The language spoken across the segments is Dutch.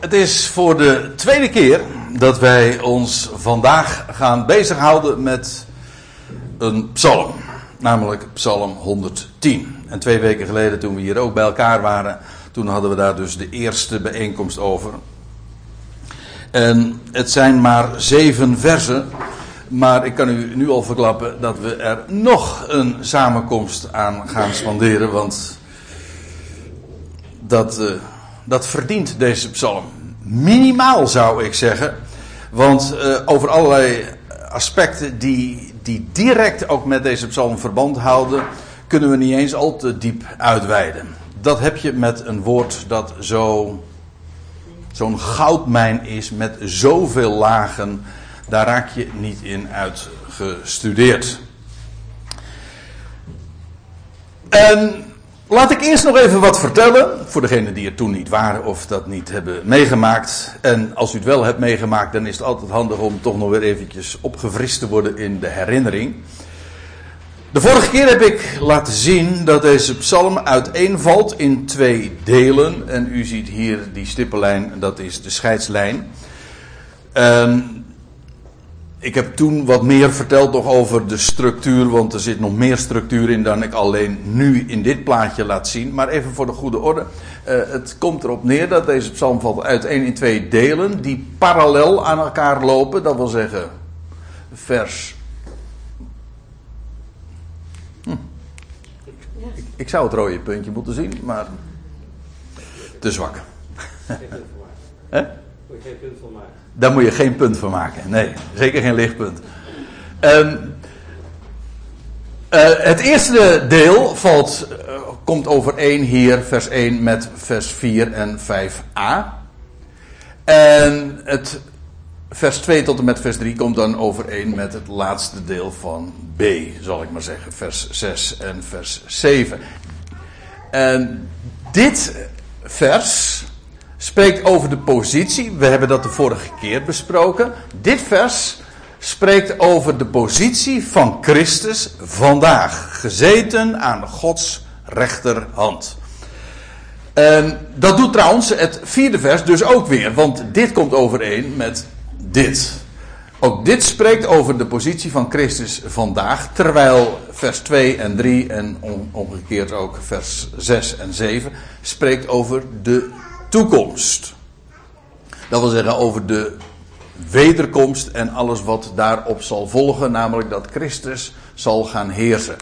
Het is voor de tweede keer dat wij ons vandaag gaan bezighouden met een psalm. Namelijk psalm 110. En twee weken geleden toen we hier ook bij elkaar waren, toen hadden we daar dus de eerste bijeenkomst over. En het zijn maar zeven versen. Maar ik kan u nu al verklappen dat we er nog een samenkomst aan gaan spanderen. Want dat, uh, dat verdient deze psalm. Minimaal zou ik zeggen. Want uh, over allerlei aspecten die, die direct ook met deze psalm verband houden, kunnen we niet eens al te diep uitweiden. Dat heb je met een woord dat zo, zo'n goudmijn is met zoveel lagen. Daar raak je niet in uitgestudeerd. En Laat ik eerst nog even wat vertellen. Voor degenen die er toen niet waren of dat niet hebben meegemaakt. En als u het wel hebt meegemaakt, dan is het altijd handig om toch nog weer eventjes opgefrist te worden in de herinnering. De vorige keer heb ik laten zien dat deze psalm uiteenvalt in twee delen. En u ziet hier die stippenlijn, dat is de scheidslijn. En ik heb toen wat meer verteld nog over de structuur, want er zit nog meer structuur in dan ik alleen nu in dit plaatje laat zien. Maar even voor de goede orde. Uh, het komt erop neer dat deze psalm valt uiteen in twee delen die parallel aan elkaar lopen. Dat wil zeggen, vers. Hm. Ik, ik, zou het rode puntje moeten zien, maar te zwak. Hè? geen punt van maken. Daar moet je geen punt van maken. Nee, zeker geen lichtpunt. Um, uh, het eerste deel valt, uh, komt overeen hier, vers 1 met vers 4 en 5a. En het vers 2 tot en met vers 3 komt dan overeen met het laatste deel van B, zal ik maar zeggen, vers 6 en vers 7. En dit vers spreekt over de positie. We hebben dat de vorige keer besproken. Dit vers spreekt over de positie van Christus vandaag. Gezeten aan Gods rechterhand. En dat doet trouwens het vierde vers dus ook weer. Want dit komt overeen met dit. Ook dit spreekt over de positie van Christus vandaag. Terwijl vers 2 en 3 en omgekeerd ook vers 6 en 7 spreekt over de toekomst. Dat wil zeggen over de wederkomst en alles wat daarop zal volgen, namelijk dat Christus zal gaan heersen.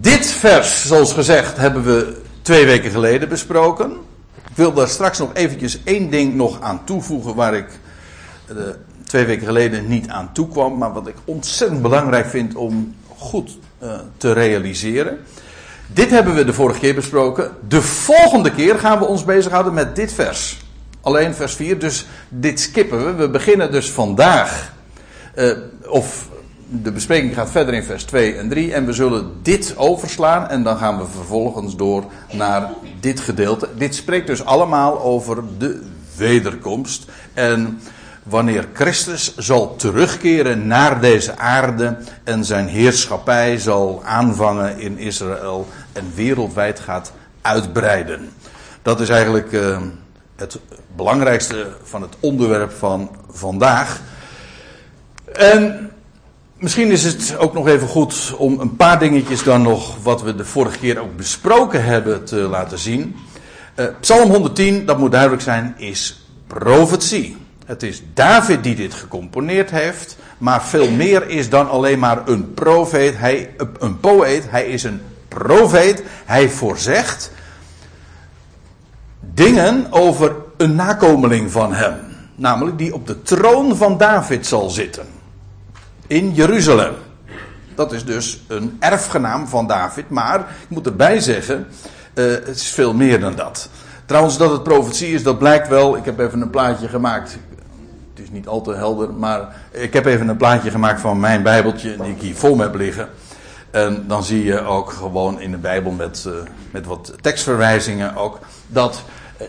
Dit vers, zoals gezegd, hebben we twee weken geleden besproken. Ik wil daar straks nog eventjes één ding nog aan toevoegen waar ik uh, twee weken geleden niet aan toekwam, maar wat ik ontzettend belangrijk vind om goed uh, te realiseren. Dit hebben we de vorige keer besproken. De volgende keer gaan we ons bezighouden met dit vers. Alleen vers 4, dus dit skippen we. We beginnen dus vandaag. Uh, of de bespreking gaat verder in vers 2 en 3. En we zullen dit overslaan. En dan gaan we vervolgens door naar dit gedeelte. Dit spreekt dus allemaal over de wederkomst. En wanneer Christus zal terugkeren naar deze aarde en zijn heerschappij zal aanvangen in Israël en wereldwijd gaat uitbreiden. Dat is eigenlijk uh, het belangrijkste van het onderwerp van vandaag. En misschien is het ook nog even goed om een paar dingetjes dan nog, wat we de vorige keer ook besproken hebben, te laten zien. Uh, Psalm 110, dat moet duidelijk zijn, is profetie. Het is David die dit gecomponeerd heeft. Maar veel meer is dan alleen maar een profeet. Hij, een poëet. Hij is een profeet. Hij voorzegt dingen over een nakomeling van hem. Namelijk die op de troon van David zal zitten. In Jeruzalem. Dat is dus een erfgenaam van David. Maar ik moet erbij zeggen. Uh, het is veel meer dan dat. Trouwens, dat het profetie is, dat blijkt wel. Ik heb even een plaatje gemaakt is niet al te helder, maar ik heb even een plaatje gemaakt van mijn Bijbeltje die ik hier me heb liggen. En dan zie je ook gewoon in de Bijbel met, uh, met wat tekstverwijzingen ook dat uh,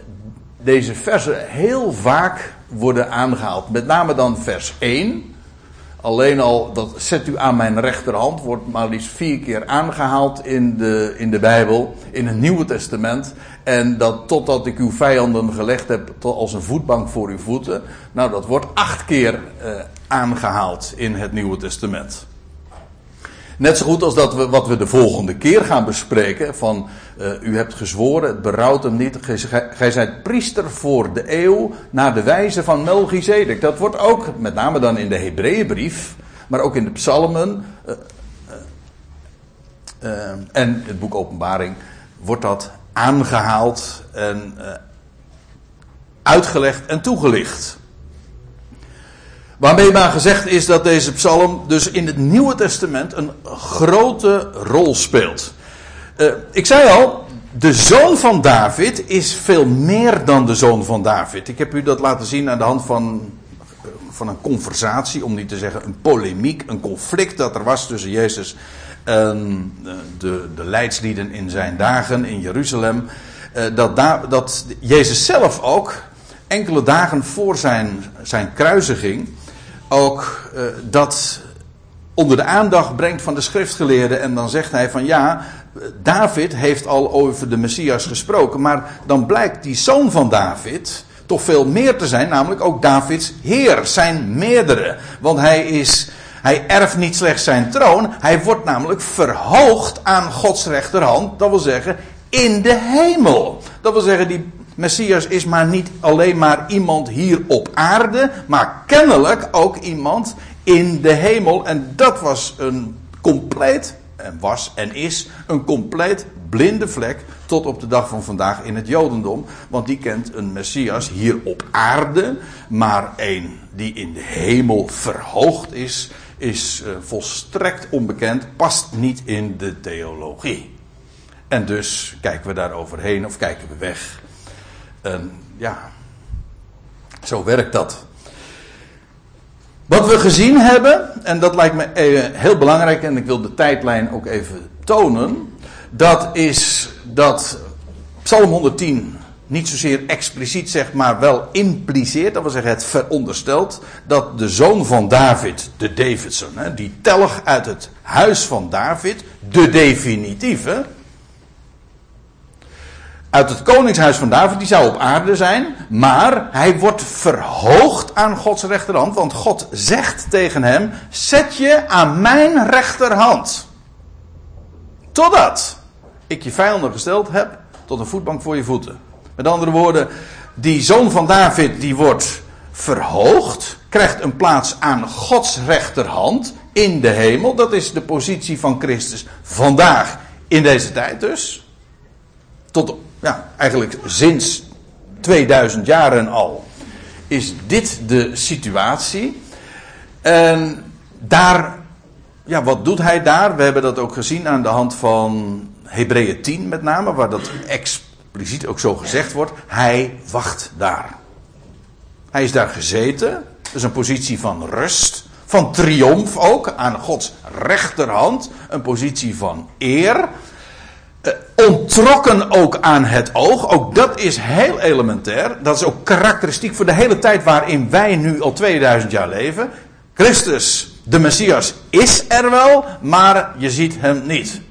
deze versen heel vaak worden aangehaald. Met name dan vers 1. Alleen al dat zet u aan mijn rechterhand wordt maar liefst vier keer aangehaald in de, in de Bijbel, in het Nieuwe Testament. En dat totdat ik uw vijanden gelegd heb tot als een voetbank voor uw voeten. Nou, dat wordt acht keer uh, aangehaald in het Nieuwe Testament. Net zo goed als dat we, wat we de volgende keer gaan bespreken. Van uh, u hebt gezworen, het berouwt hem niet. Gij zijt priester voor de eeuw naar de wijze van Melchizedek. Dat wordt ook, met name dan in de Hebreeënbrief, maar ook in de psalmen. Uh, uh, en het boek Openbaring wordt dat aangehaald en uitgelegd en toegelicht. Waarmee maar gezegd is dat deze psalm dus in het Nieuwe Testament een grote rol speelt. Uh, ik zei al, de zoon van David is veel meer dan de zoon van David. Ik heb u dat laten zien aan de hand van, van een conversatie, om niet te zeggen een polemiek, een conflict dat er was tussen Jezus en de, de leidslieden in zijn dagen in Jeruzalem. Dat, dat Jezus zelf ook enkele dagen voor zijn, zijn kruisiging ook uh, dat onder de aandacht brengt van de schriftgeleerden. En dan zegt hij van ja, David heeft al over de Messias gesproken. Maar dan blijkt die zoon van David toch veel meer te zijn. Namelijk ook Davids heer, zijn meerdere. Want hij is... Hij erft niet slechts zijn troon, hij wordt namelijk verhoogd aan Gods rechterhand. Dat wil zeggen, in de hemel. Dat wil zeggen, die Messias is maar niet alleen maar iemand hier op aarde, maar kennelijk ook iemand in de hemel. En dat was een compleet, en was en is een compleet blinde vlek tot op de dag van vandaag in het Jodendom. Want die kent een Messias hier op aarde, maar een die in de hemel verhoogd is, is uh, volstrekt onbekend, past niet in de theologie. En dus kijken we daar overheen of kijken we weg. En ja, zo werkt dat. Wat we gezien hebben, en dat lijkt me eh, heel belangrijk, en ik wil de tijdlijn ook even tonen. Dat is dat Psalm 110 niet zozeer expliciet zegt, maar wel impliceert, dat wil zeggen het veronderstelt, dat de zoon van David, de Davidson, die telg uit het huis van David, de definitieve, uit het koningshuis van David, die zou op aarde zijn, maar hij wordt verhoogd aan Gods rechterhand, want God zegt tegen hem: Zet je aan mijn rechterhand. Totdat ik je vijanden gesteld heb tot een voetbank voor je voeten. Met andere woorden, die zoon van David die wordt verhoogd, krijgt een plaats aan Gods rechterhand in de hemel. Dat is de positie van Christus vandaag in deze tijd dus. Tot ja, eigenlijk sinds 2000 jaren al, is dit de situatie. En daar, ja, wat doet hij daar? We hebben dat ook gezien aan de hand van Hebreeën 10 met name, waar dat expliciet ook zo gezegd wordt. Hij wacht daar. Hij is daar gezeten. Dat is een positie van rust, van triomf ook, aan Gods rechterhand. Een positie van eer. Uh, ontrokken ook aan het oog. Ook dat is heel elementair. Dat is ook karakteristiek voor de hele tijd waarin wij nu al 2000 jaar leven. Christus, de Messias, is er wel, maar je ziet hem niet.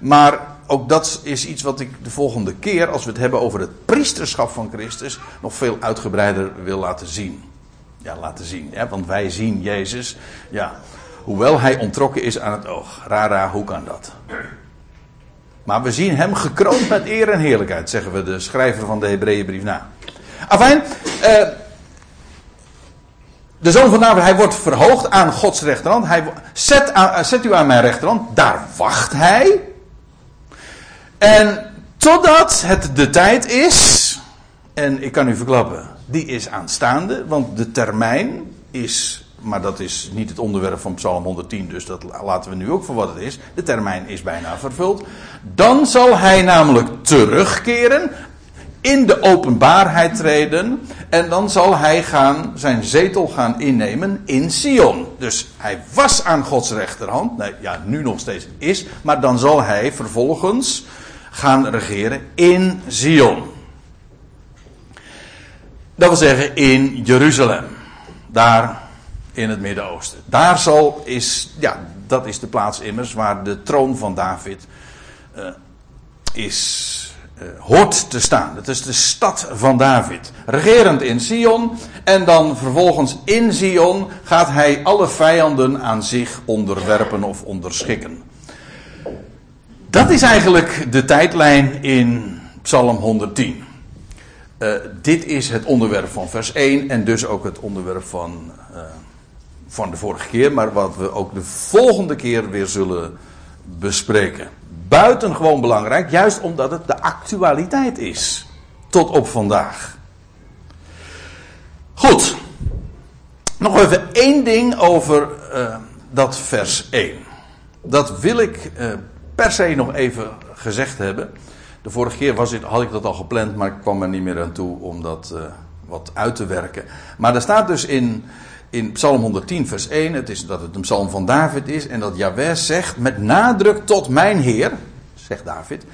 Maar ook dat is iets wat ik de volgende keer, als we het hebben over het priesterschap van Christus, nog veel uitgebreider wil laten zien. Ja, laten zien. Ja, want wij zien Jezus, ja, hoewel hij ontrokken is aan het oog. Rara, hoe kan dat? Maar we zien hem gekroond met eer en heerlijkheid, zeggen we de schrijver van de Hebreeënbrief na. Afijn, eh, de zoon van David, hij wordt verhoogd aan Gods rechterhand. Hij zet, aan, zet u aan mijn rechterhand, daar wacht hij. En totdat het de tijd is, en ik kan u verklappen, die is aanstaande, want de termijn is maar dat is niet het onderwerp van Psalm 110, dus dat laten we nu ook voor wat het is. De termijn is bijna vervuld. Dan zal hij namelijk terugkeren, in de openbaarheid treden, en dan zal hij gaan, zijn zetel gaan innemen in Sion. Dus hij was aan Gods rechterhand, nee, ja, nu nog steeds is, maar dan zal hij vervolgens gaan regeren in Sion. Dat wil zeggen in Jeruzalem. Daar in het Midden-Oosten. Daar zal is, ja, dat is de plaats immers waar de troon van David uh, is, uh, hoort te staan. Het is de stad van David. Regerend in Sion. En dan vervolgens in Sion gaat hij alle vijanden aan zich onderwerpen of onderschikken. Dat is eigenlijk de tijdlijn in Psalm 110. Uh, dit is het onderwerp van vers 1 en dus ook het onderwerp van, van de vorige keer, maar wat we ook de volgende keer weer zullen bespreken. Buitengewoon belangrijk, juist omdat het de actualiteit is. Tot op vandaag. Goed. Nog even één ding over uh, dat vers 1. Dat wil ik per se nog even gezegd hebben. De vorige keer was het, had ik dat al gepland, maar ik kwam er niet meer aan toe om dat uh, wat uit te werken. Maar er staat dus in, in Psalm 110, vers 1, het is dat het een psalm van David is. En dat Jahweh zegt met nadruk tot mijn Heer, zegt David.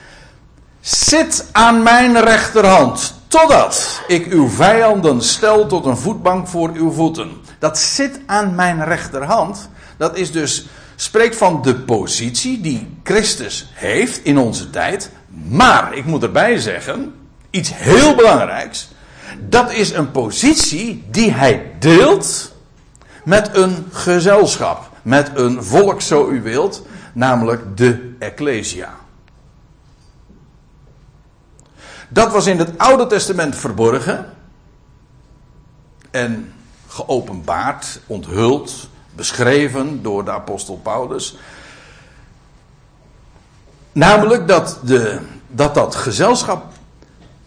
Zit aan mijn rechterhand, totdat ik uw vijanden stel tot een voetbank voor uw voeten. Dat zit aan mijn rechterhand. Dat is dus, spreekt van de positie die Christus heeft in onze tijd. Maar, ik moet erbij zeggen, iets heel belangrijks. Dat is een positie die hij deelt met een gezelschap. Met een volk, zo u wilt, namelijk de Ecclesia. Dat was in het Oude Testament verborgen en geopenbaard, onthuld, beschreven door de apostel Paulus. Namelijk dat, de, dat dat gezelschap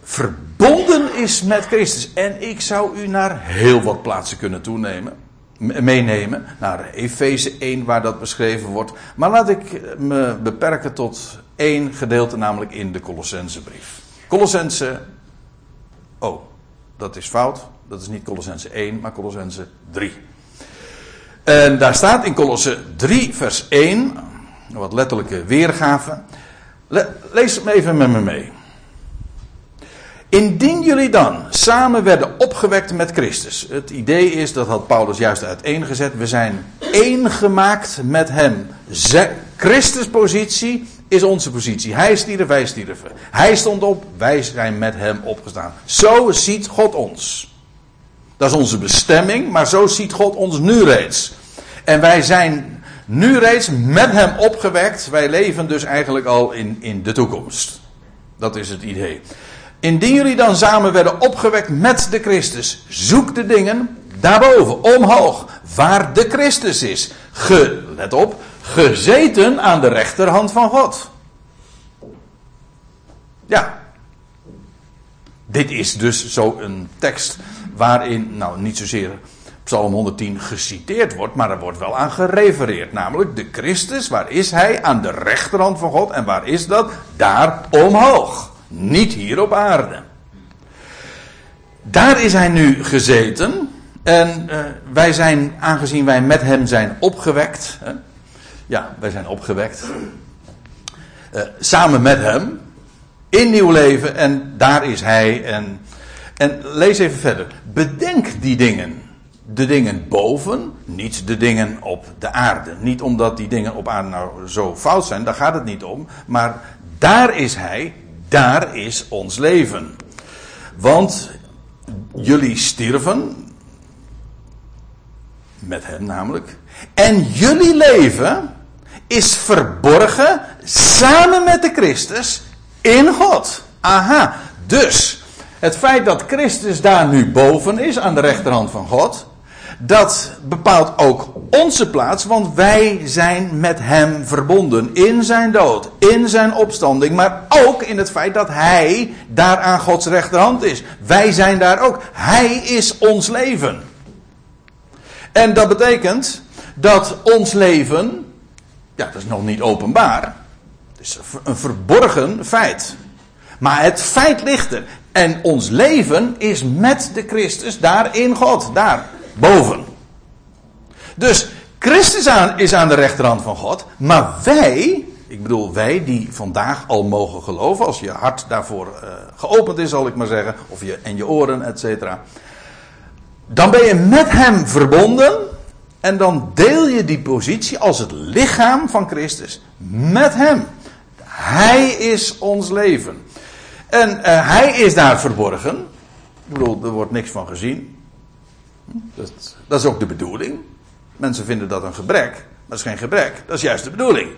verbonden is met Christus. En ik zou u naar heel wat plaatsen kunnen toenemen, meenemen. Naar Efeze 1 waar dat beschreven wordt. Maar laat ik me beperken tot één gedeelte, namelijk in de Colossensebrief. Colossense. Oh, dat is fout. Dat is niet Colossense 1, maar Colossense 3. En daar staat in Colosse 3, vers 1, wat letterlijke weergave. lees het even met me mee. Indien jullie dan samen werden opgewekt met Christus. Het idee is, dat had Paulus juist uiteengezet. We zijn één gemaakt met hem. Christus positie is onze positie. Hij stierf, wij stierven. Hij stond op, wij zijn met hem opgestaan. Zo ziet God ons. Dat is onze bestemming, maar zo ziet God ons nu reeds. En wij zijn nu reeds met hem opgewekt. Wij leven dus eigenlijk al in, in de toekomst. Dat is het idee. Indien jullie dan samen werden opgewekt met de Christus, zoek de dingen daarboven, omhoog, waar de Christus is. Let op, gezeten aan de rechterhand van God. Ja. Dit is dus zo een tekst waarin, nou niet zozeer Psalm 110 geciteerd wordt, maar er wordt wel aan gerefereerd. Namelijk de Christus, waar is hij? Aan de rechterhand van God. En waar is dat? Daar omhoog. Niet hier op aarde. Daar is hij nu gezeten. En uh, wij zijn, aangezien wij met hem zijn opgewekt. Hè, ja, wij zijn opgewekt. Uh, samen met hem. In nieuw leven. En daar is hij. En, en lees even verder. Bedenk die dingen de dingen boven, niet de dingen op de aarde. Niet omdat die dingen op aarde nou zo fout zijn, daar gaat het niet om. Maar daar is Hij, daar is ons leven. Want jullie stierven, met Hem namelijk, en jullie leven is verborgen samen met de Christus in God. Aha, dus het feit dat Christus daar nu boven is, aan de rechterhand van God, dat bepaalt ook onze plaats, want wij zijn met Hem verbonden in zijn dood, in zijn opstanding, maar ook in het feit dat Hij daar aan Gods rechterhand is. Wij zijn daar ook. Hij is ons leven. En dat betekent dat ons leven, ja, dat is nog niet openbaar, het is een verborgen feit. Maar het feit ligt er. En ons leven is met de Christus daar in God, daar boven. Dus Christus aan, is aan de rechterhand van God, maar wij, ik bedoel wij die vandaag al mogen geloven, als je hart daarvoor uh, geopend is, zal ik maar zeggen, of je, en je oren, et cetera. Dan ben je met hem verbonden En dan deel je die positie als het lichaam van Christus met Hem. Hij is ons leven. En uh, Hij is daar verborgen. Ik bedoel, er wordt niks van gezien. Dat, dat is ook de bedoeling. Mensen vinden dat een gebrek. Maar dat is geen gebrek. Dat is juist de bedoeling.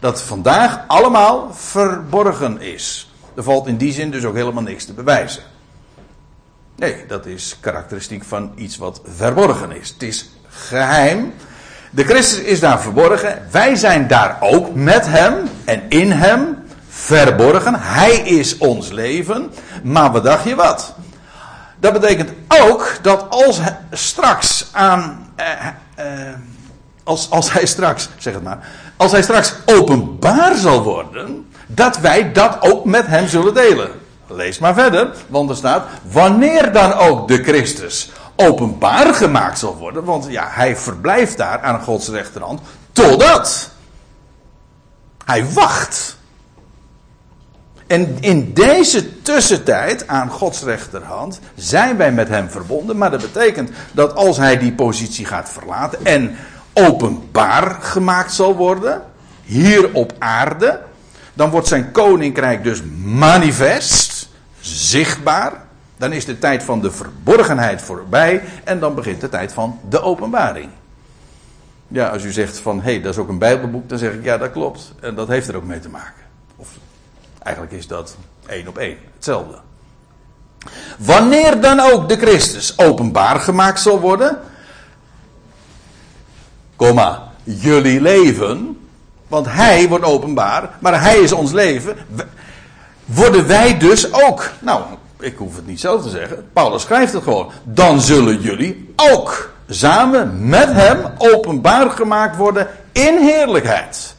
Dat vandaag allemaal verborgen is. Er valt in die zin dus ook helemaal niks te bewijzen. Nee, dat is karakteristiek van iets wat verborgen is. Het is geheim. De Christus is daar verborgen. Wij zijn daar ook met hem en in hem verborgen. Hij is ons leven. Maar wat dacht je wat? Dat betekent ook dat als straks aan. Eh, eh, als, als hij straks, zeg het maar. Als hij straks openbaar zal worden. Dat wij dat ook met hem zullen delen. Lees maar verder, want er staat. Wanneer dan ook de Christus openbaar gemaakt zal worden. Want ja, hij verblijft daar aan Gods rechterhand. Totdat. Hij wacht. En in deze tussentijd aan Gods rechterhand zijn wij met hem verbonden. Maar dat betekent dat als hij die positie gaat verlaten en openbaar gemaakt zal worden, hier op aarde, dan wordt zijn koninkrijk dus manifest, zichtbaar. Dan is de tijd van de verborgenheid voorbij en dan begint de tijd van de openbaring. Ja, als u zegt van hé, hey, dat is ook een Bijbelboek, dan zeg ik ja, dat klopt. En dat heeft er ook mee te maken. Eigenlijk is dat één op één, hetzelfde. Wanneer dan ook de Christus openbaar gemaakt zal worden, jullie leven, want hij wordt openbaar, maar hij is ons leven, worden wij dus ook. Nou, ik hoef het niet zelf te zeggen. Paulus schrijft het gewoon. Dan zullen jullie ook samen met hem openbaar gemaakt worden in heerlijkheid.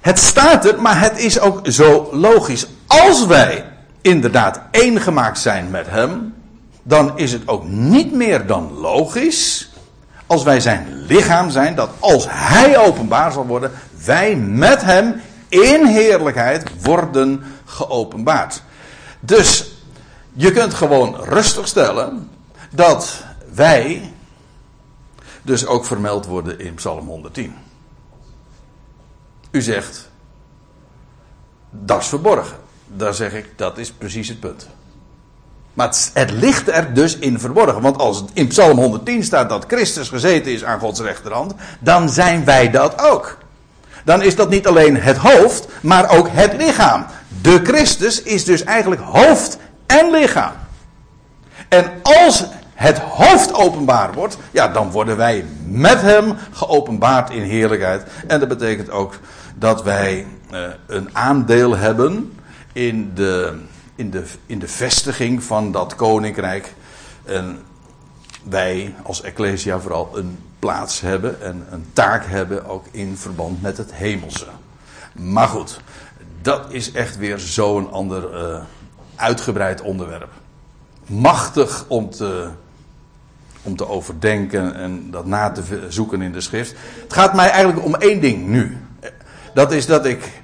Het staat er, maar het is ook zo logisch. Als wij inderdaad één gemaakt zijn met hem, dan is het ook niet meer dan logisch, als wij zijn lichaam zijn, dat als hij openbaar zal worden, wij met hem in heerlijkheid worden geopenbaard. Dus je kunt gewoon rustig stellen dat wij dus ook vermeld worden in Psalm 110. U zegt, dat is verborgen. Dan zeg ik, dat is precies het punt. Maar het, het, ligt er dus in verborgen. Want als het in Psalm 110 staat dat Christus gezeten is aan Gods rechterhand, dan zijn wij dat ook dan is dat niet alleen het hoofd, maar ook het lichaam. De Christus is dus eigenlijk hoofd en lichaam. En als het hoofd openbaar wordt, ja, dan worden wij met hem geopenbaard in heerlijkheid. En dat betekent ook dat wij uh, een aandeel hebben in de, in, de, in de vestiging van dat koninkrijk. En wij als Ecclesia vooral een plaats hebben en een taak hebben ook in verband met het hemelse. Maar goed, dat is echt weer zo'n ander uh, uitgebreid onderwerp. Machtig om te, om te overdenken en dat na te zoeken in de schrift. Het gaat mij eigenlijk om één ding nu. Dat is dat ik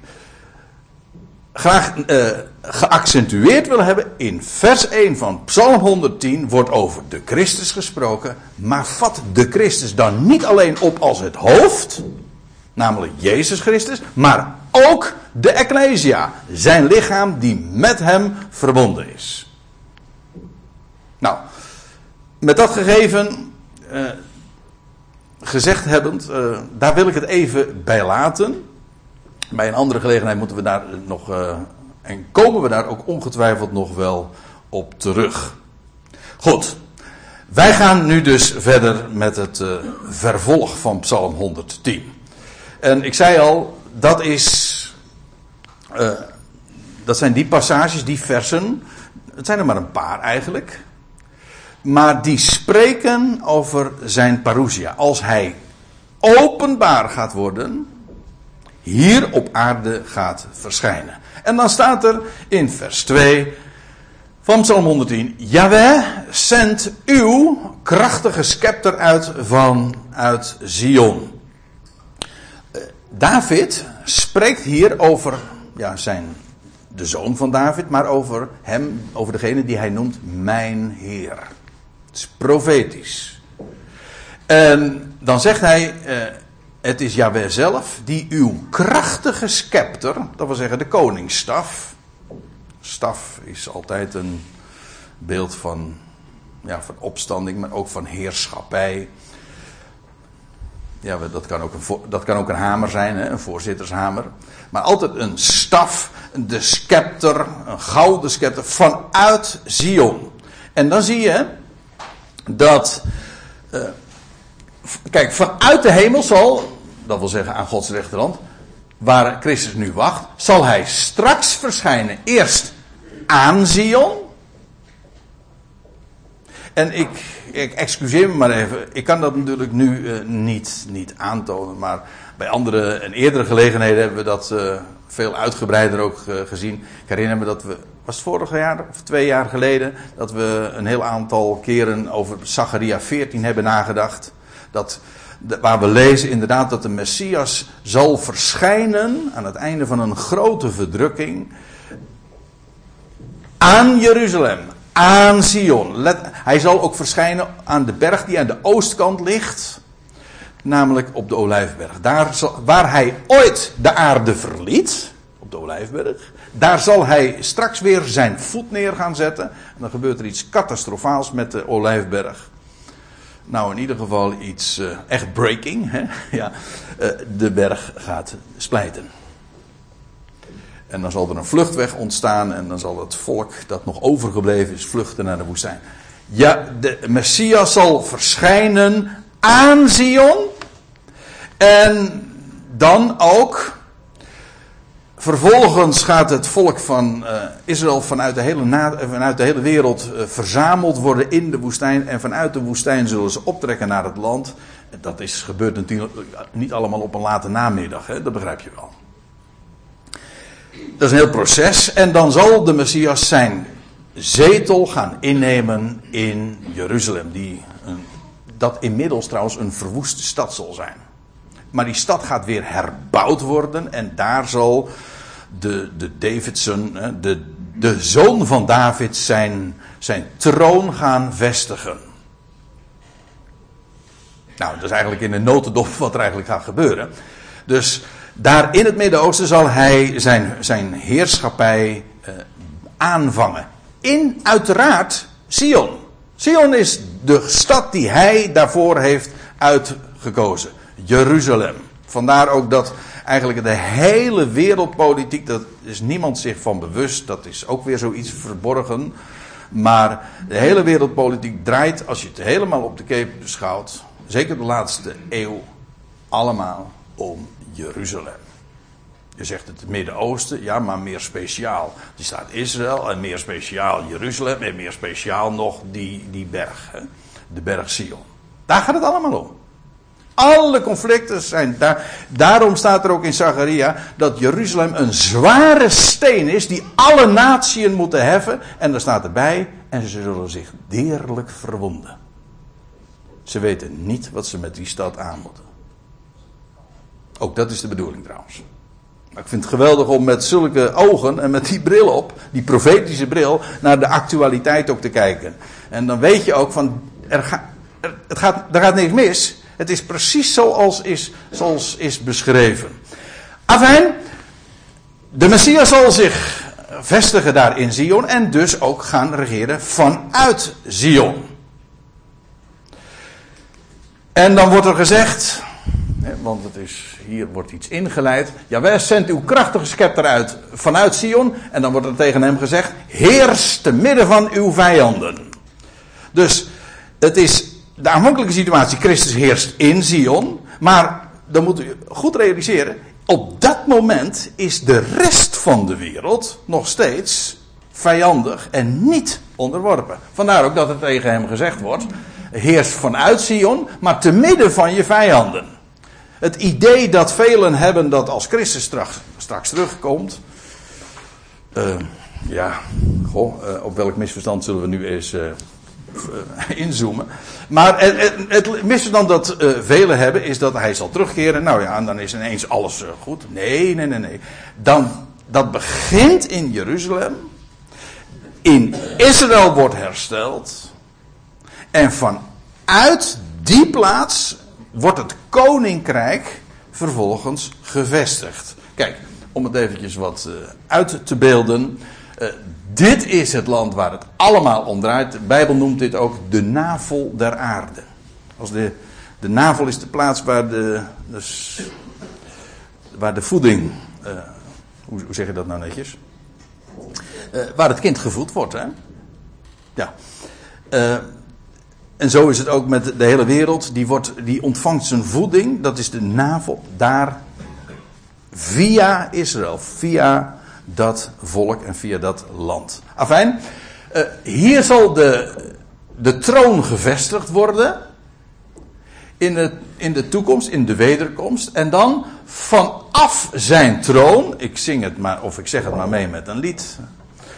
graag uh, geaccentueerd wil hebben. In vers 1 van Psalm 110 wordt over de Christus gesproken. Maar vat de Christus dan niet alleen op als het hoofd, namelijk Jezus Christus, maar ook de Ecclesia, zijn lichaam die met hem verbonden is. Nou, met dat gegeven uh, gezegd hebbend, uh, daar wil ik het even bij laten. Bij een andere gelegenheid moeten we daar nog. Uh, en komen we daar ook ongetwijfeld nog wel op terug. Goed. Wij gaan nu dus verder met het vervolg van Psalm 110. En ik zei al, dat is. Dat zijn die passages, die versen. Het zijn er maar een paar eigenlijk. Maar die spreken over zijn parousia. Als hij openbaar gaat worden hier op aarde gaat verschijnen. En dan staat er in vers 2 van Psalm 110: Jaweh zendt uw krachtige scepter uit vanuit Zion. Eh, David spreekt hier over ja, zijn, de zoon van David, maar over hem, over degene die hij noemt mijn Heer. Het is profetisch. En dan zegt hij, uh, het is Jahweh zelf die uw krachtige scepter, dat wil zeggen de koningsstaf. Staf is altijd een beeld van, ja, van opstanding, maar ook van heerschappij. Ja, dat kan ook een, dat kan ook een hamer zijn, een voorzittershamer. Maar altijd een staf, de scepter, een gouden scepter vanuit Zion. En dan zie je dat. Uh, kijk, vanuit de hemel zal, dat wil zeggen aan Gods rechterhand, waar Christus nu wacht, zal hij straks verschijnen. Eerst aan Zion. En ik, ik excuseer me maar even. Ik kan dat natuurlijk nu uh, niet, niet aantonen. Maar bij andere en eerdere gelegenheden hebben we dat uh, veel uitgebreider ook uh, gezien. Ik herinner me dat we. Was het vorig jaar of twee jaar geleden? Dat we een heel aantal keren over Zacharia 14 hebben nagedacht. Dat, waar we lezen inderdaad dat de Messias zal verschijnen aan het einde van een grote verdrukking aan Jeruzalem, aan Sion. Hij zal ook verschijnen aan de berg die aan de oostkant ligt, namelijk op de Olijfberg. Daar waar hij ooit de aarde verliet, op de Olijfberg, daar zal hij straks weer zijn voet neer gaan zetten. En dan gebeurt er iets catastrofaals met de Olijfberg. Nou, in ieder geval iets uh, echt breaking. Hè? Ja, uh, de berg gaat splijten. En dan zal er een vluchtweg ontstaan en dan zal het volk dat nog overgebleven is vluchten naar de woestijn. Ja, de Messias zal verschijnen aan Zion. En dan ook. Vervolgens gaat het volk van uh, Israël vanuit de, hele na, vanuit de hele wereld uh, verzameld worden in de woestijn. En vanuit de woestijn zullen ze optrekken naar het land. Dat is gebeurd natuurlijk niet allemaal op een late namiddag, hè? dat begrijp je wel. Dat is een heel proces. En dan zal de Messias zijn zetel gaan innemen in Jeruzalem. Die, dat inmiddels trouwens een verwoeste stad zal zijn. Maar die stad gaat weer herbouwd worden. En daar zal de, de Davidson, de, de zoon van David, zijn, zijn troon gaan vestigen. Nou, dat is eigenlijk in de notendop wat er eigenlijk gaat gebeuren. Dus daar in het Midden-Oosten zal hij zijn, zijn heerschappij uh, aanvangen. In uiteraard Sion. Sion is de stad die hij daarvoor heeft uitgekozen. Jeruzalem. Vandaar ook dat eigenlijk de hele wereldpolitiek, dat is niemand zich van bewust, dat is ook weer zoiets verborgen. Maar de hele wereldpolitiek draait, als je het helemaal op de keep beschouwt, zeker de laatste eeuw, allemaal om Jeruzalem. Je zegt het Midden-Oosten, ja, maar meer speciaal. Die staat Israël en meer speciaal Jeruzalem en meer speciaal nog die, die berg, hè? de berg Sion. Daar gaat het allemaal om. Alle conflicten zijn daar. Daarom staat er ook in Zacharia dat Jeruzalem een zware steen is die alle natieën moeten heffen. En er staat erbij, en ze zullen zich deerlijk verwonden. Ze weten niet wat ze met die stad aan moeten. Ook dat is de bedoeling trouwens. Maar ik vind het geweldig om met zulke ogen en met die bril op, die profetische bril, naar de actualiteit ook te kijken. En dan weet je ook van, er, er, het gaat, er gaat niks mis. Het is precies zoals is, zoals is beschreven. Afijn, de Messias zal zich vestigen daar in Zion en dus ook gaan regeren vanuit Zion. En dan wordt er gezegd, want het is, hier wordt iets ingeleid. Ja, wij zendt uw krachtige scepter uit vanuit Sion. En dan wordt er tegen hem gezegd: Heers te midden van uw vijanden. Dus het is de aanvankelijke situatie: Christus heerst in Sion. Maar dan moet u goed realiseren: op dat moment is de rest van de wereld nog steeds vijandig en niet onderworpen. Vandaar ook dat er tegen hem gezegd wordt: heerst vanuit Sion, maar te midden van je vijanden. Het idee dat velen hebben dat als Christus straks, straks terugkomt. Uh, ja, uh, op welk misverstand zullen we nu eens uh, inzoomen. Maar het, het, misverstand dat velen hebben is dat hij zal terugkeren. Nou ja, en dan is ineens alles goed. Nee, nee, nee, nee. Dan, dat begint in Jeruzalem. In Israël wordt hersteld. En vanuit die plaats wordt het koninkrijk vervolgens gevestigd. Kijk, om het eventjes wat uit te beelden. Dit is het land waar het allemaal om draait. De Bijbel noemt dit ook de navel der aarde. Als de, de navel is de plaats waar de, waar de voeding. Uh, hoe, hoe, zeg je dat nou netjes? waar het kind gevoed wordt, hè? Ja. En zo is het ook met de hele wereld. Die, wordt, die ontvangt zijn voeding, dat is de navel, daar via Israël, via dat volk en via dat land. Afijn, uh, hier zal de, de troon gevestigd worden. In de, in de toekomst, in de wederkomst. En dan vanaf zijn troon, ik zing het maar, of ik zeg het maar mee met een lied.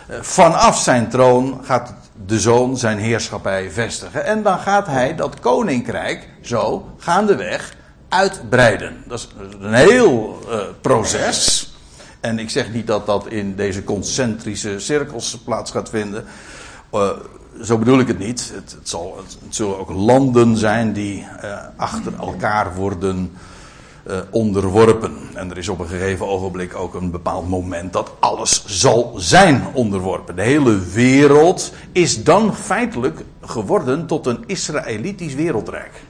Uh, vanaf zijn troon gaat de zoon zijn heerschappij vestigen. En dan gaat hij dat koninkrijk zo gaandeweg uitbreiden. Dat is een heel uh, proces. En ik zeg niet dat dat in deze concentrische cirkels plaats gaat vinden. Uh, zo bedoel ik het niet. Het, het, zal, het, zullen ook landen zijn die uh, achter elkaar worden uh, onderworpen. En er is op een gegeven ogenblik ook een bepaald moment dat alles zal zijn onderworpen. De hele wereld is dan feitelijk geworden tot een Israëlitisch wereldrijk.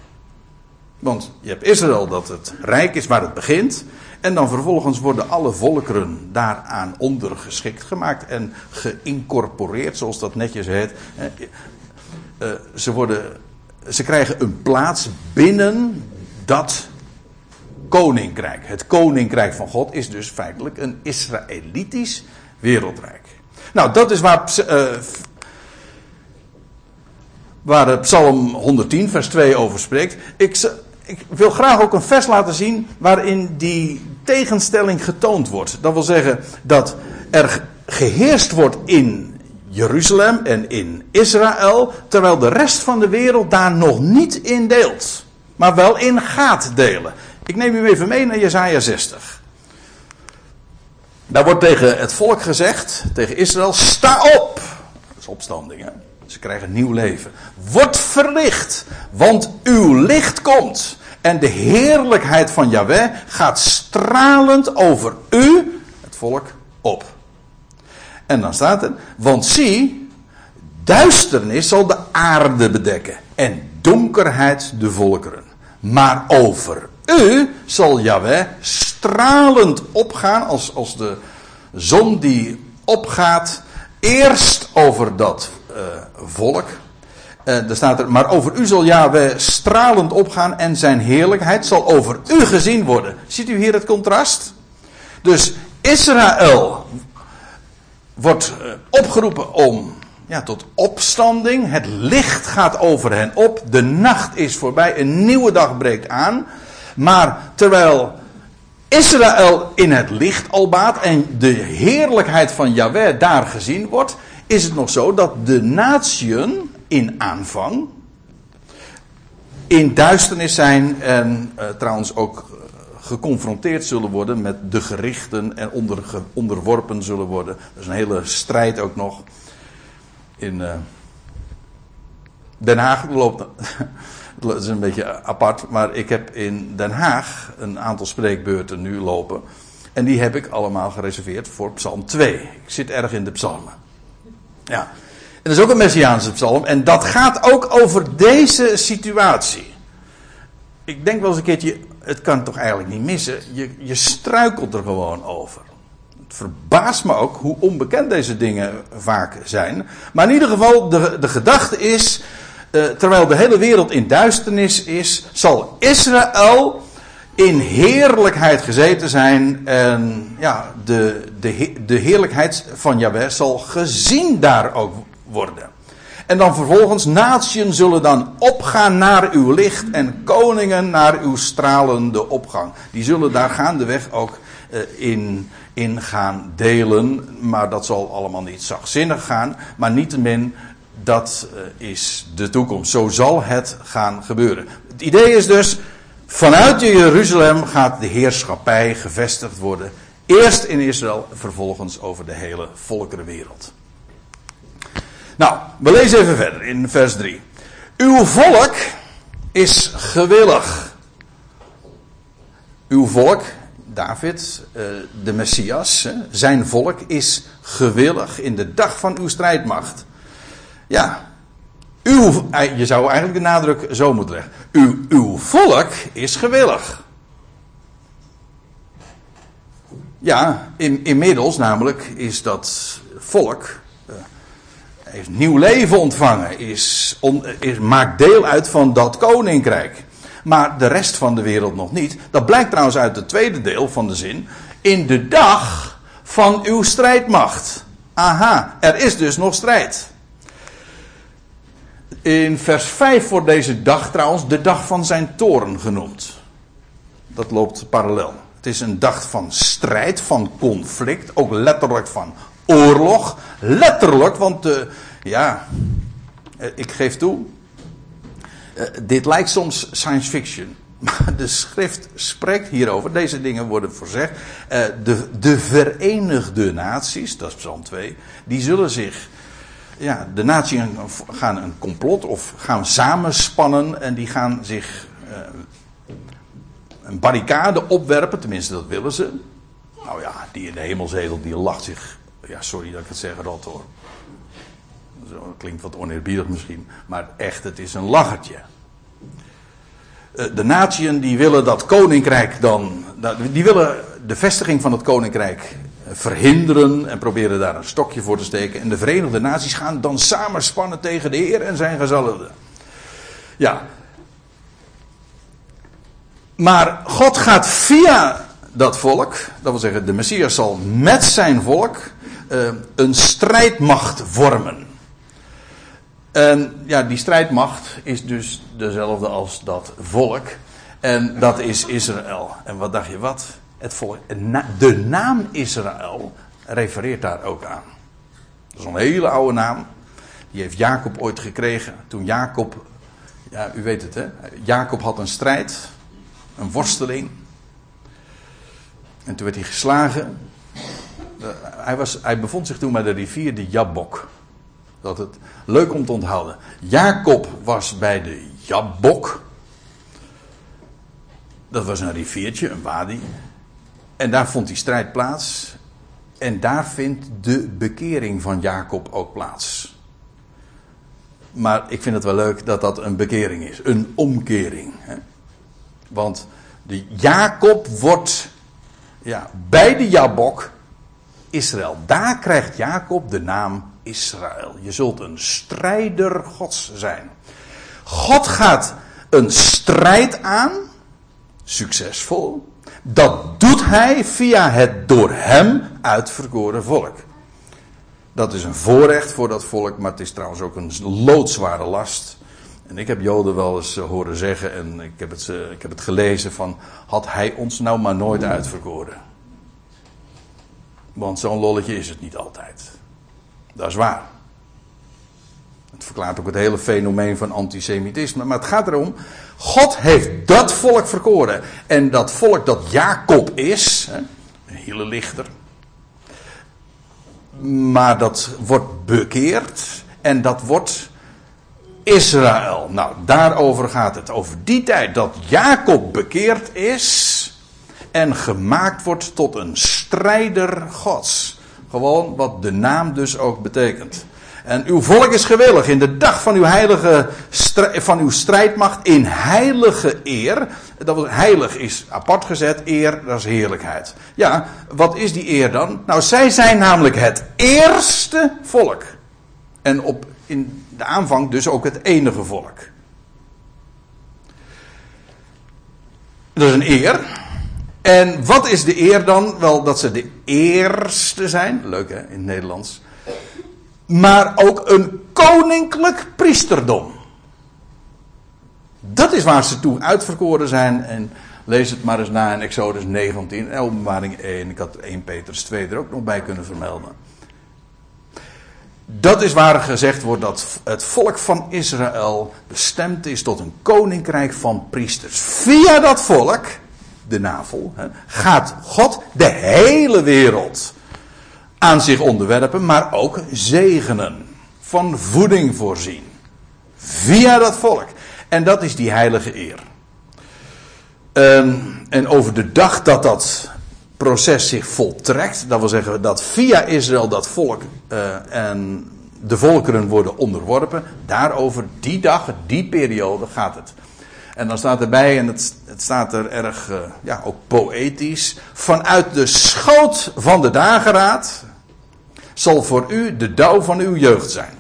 Want je hebt Israël dat het rijk is waar het begint. En dan vervolgens worden alle volkeren daaraan ondergeschikt gemaakt en geïncorporeerd, zoals dat netjes heet. Uh, ze, worden, ze krijgen een plaats binnen dat koninkrijk. Het koninkrijk van God is dus feitelijk een Israëlitisch wereldrijk. Nou, dat is waar, uh, waar Psalm 110, vers 2 over spreekt. Ik, ik wil graag ook een vers laten zien waarin die tegenstelling getoond wordt. Dat wil zeggen dat er geheerst wordt in Jeruzalem en in Israël, terwijl de rest van de wereld daar nog niet in deelt, maar wel in gaat delen. Ik neem u even mee naar Jesaja 60. Daar wordt tegen het volk gezegd, tegen Israël, sta op. Dat is opstanding, hè? Ze krijgen nieuw leven. Word verlicht, want uw licht komt. En de heerlijkheid van Yahweh gaat stralend over u, het volk, op. En dan staat er, want zie, duisternis zal de aarde bedekken en donkerheid de volkeren. Maar over u zal Yahweh stralend opgaan als, als de zon die opgaat. Eerst over dat volk. Uh, er staat er, maar over u zal Yahweh stralend opgaan en zijn heerlijkheid zal over u gezien worden. Ziet u hier het contrast? Dus Israël wordt uh, opgeroepen om ja, tot opstanding. Het licht gaat over hen op. De nacht is voorbij. Een nieuwe dag breekt aan. Maar terwijl Israël in het licht al baat en de heerlijkheid van Yahweh daar gezien wordt, is het nog zo dat de natieën in aanvang in duisternis zijn en uh, trouwens ook eh, geconfronteerd zullen worden met de gerichten en onder, onderworpen zullen worden. Dat is een hele strijd ook nog. In uh, Den Haag loopt. Dat is een beetje apart, maar ik heb in Den Haag een aantal spreekbeurten nu lopen. En die heb ik allemaal gereserveerd voor Psalm 2. Ik zit erg in de psalmen. Ja. En dat is ook een Messiaanse psalm. En dat gaat ook over deze situatie. Ik denk wel eens een keertje, het kan toch eigenlijk niet missen. Je, je struikelt er gewoon over. Het verbaast me ook hoe onbekend deze dingen vaak zijn. Maar in ieder geval, de, de gedachte is uh, terwijl de hele wereld in duisternis is, zal Israël in heerlijkheid gezeten zijn. En ja, de, de, de heerlijkheid van Jahweh zal gezien daar ook worden. En dan vervolgens, natieën zullen dan opgaan naar uw licht en koningen naar uw stralende opgang. Die zullen daar gaandeweg ook uh, in, in gaan delen. Maar dat zal allemaal niet zachtzinnig gaan. Maar niettemin dat eh, is de toekomst. Zo zal het gaan gebeuren. Het idee is dus, vanuit Jeruzalem gaat de heerschappij gevestigd worden. Eerst in Israël, vervolgens over de hele volkerenwereld. Nou, we lezen even verder in vers 3. Uw volk is gewillig. Uw volk, David, eh, de Messias, zijn volk is gewillig in de dag van uw strijdmacht. Ja, uw, je zou eigenlijk de nadruk zo moeten leggen. Uw, uw volk is gewillig. Ja, in, inmiddels namelijk is dat volk. Uh, heeft nieuw leven ontvangen. Is, is, maakt deel uit van dat koninkrijk. Maar de rest van de wereld nog niet. Dat blijkt trouwens uit het tweede deel van de zin. In de dag van uw strijdmacht. Aha, er is dus nog strijd. In vers 5 wordt deze dag trouwens de dag van zijn toren genoemd. Dat loopt parallel. Het is een dag van strijd, van conflict, ook letterlijk van oorlog. Letterlijk, want uh, ja, uh, ik geef toe, uh, dit lijkt soms science fiction. Maar de schrift spreekt hierover. Deze dingen worden voorzegd. de, de Verenigde Naties, dat is Psalm 2, die zullen zich ja, de naties gaan een complot of gaan samenspannen en die gaan zich uh, een barricade opwerpen, tenminste dat willen ze. Nou ja, die in de hemelzedel die lacht zich, ja sorry dat ik het zeg, rot hoor. Zo klinkt wat oneerbiedig misschien, maar echt, het is een lachertje. Uh, de naties die willen dat koninkrijk dan, die willen de vestiging van het koninkrijk verhinderen en proberen daar een stokje voor te steken. En de Verenigde Naties gaan dan samenspannen tegen de Heer en zijn gezalfde. Ja. Maar God gaat via dat volk, dat wil zeggen, de Messias zal met zijn volk uh, een strijdmacht vormen. En ja, die strijdmacht is dus dezelfde als dat volk. En dat is Israël. En wat dacht je wat? Het volk, de naam Israël refereert daar ook aan. Dat is een hele oude naam. Die heeft Jacob ooit gekregen. Toen Jacob, ja, u weet het hè. Jacob had een strijd, een worsteling. En toen werd hij geslagen. Hij, was, hij bevond zich toen bij de rivier de Jabbok. Dat het leuk om te onthouden. Jacob was bij de Jabbok. Dat was een riviertje, een wadi. En daar vond die strijd plaats. En daar vindt de bekering van Jacob ook plaats. Maar ik vind het wel leuk dat dat een bekering is. Een omkering. Hè? Want de Jacob wordt ja, bij de Jabok Israël. Daar krijgt Jacob de naam Israël. Je zult een strijder gods zijn. God gaat een strijd aan. Succesvol. Dat doet hij via het door hem uitverkoren volk. Dat is een voorrecht voor dat volk, maar het is trouwens ook een loodzware last. En ik heb Joden wel eens eh, horen zeggen, en ik heb, het, ik heb het gelezen van, had hij ons nou maar nooit uitverkoren. Want zo'n lolletje is het niet altijd. Dat is waar. Het verklaart ook het hele fenomeen van antisemitisme. Maar het gaat erom, God heeft dat volk verkoren. En dat volk dat Jacob is, een hele lichter. Maar dat wordt bekeerd en dat wordt Israël. Nou, daarover gaat het. Over die tijd dat Jacob bekeerd is en gemaakt wordt tot een strijder Gods. Gewoon wat de naam dus ook betekent. En uw volk is gewillig in de dag van uw heilige van uw strijdmacht in heilige eer. Dat heilig is apart gezet, eer dat is heerlijkheid. Ja, wat is die eer dan? Nou, zij zijn namelijk het eerste volk. En op, in de aanvang dus ook het enige volk. Dat is een eer. En wat is de eer dan? Wel dat ze de eerste zijn. Leuk hè, in het Nederlands maar ook een koninklijk priesterdom. Dat is waar ze toe uitverkoren zijn. En lees het maar eens na in Exodus 19 en openbaring 1. Ik had 1 Petrus 2 er ook nog bij kunnen vermelden. Dat is waar gezegd wordt dat het volk van Israël bestemd is tot een koninkrijk van priesters. Via dat volk, de navel, gaat God de hele wereld aan zich onderwerpen, maar ook zegenen. Van voeding voorzien. Via dat volk. En dat is die heilige eer. En, en over de dag dat dat proces zich voltrekt, dat wil zeggen dat via Israël dat volk uh, en de volkeren worden onderworpen, daarover die dag, die periode gaat het. En dan staat erbij, en het, het staat er erg, uh, ja, ook poëtisch. Vanuit de schoot van de dageraad zal voor u de dauw van uw jeugd zijn.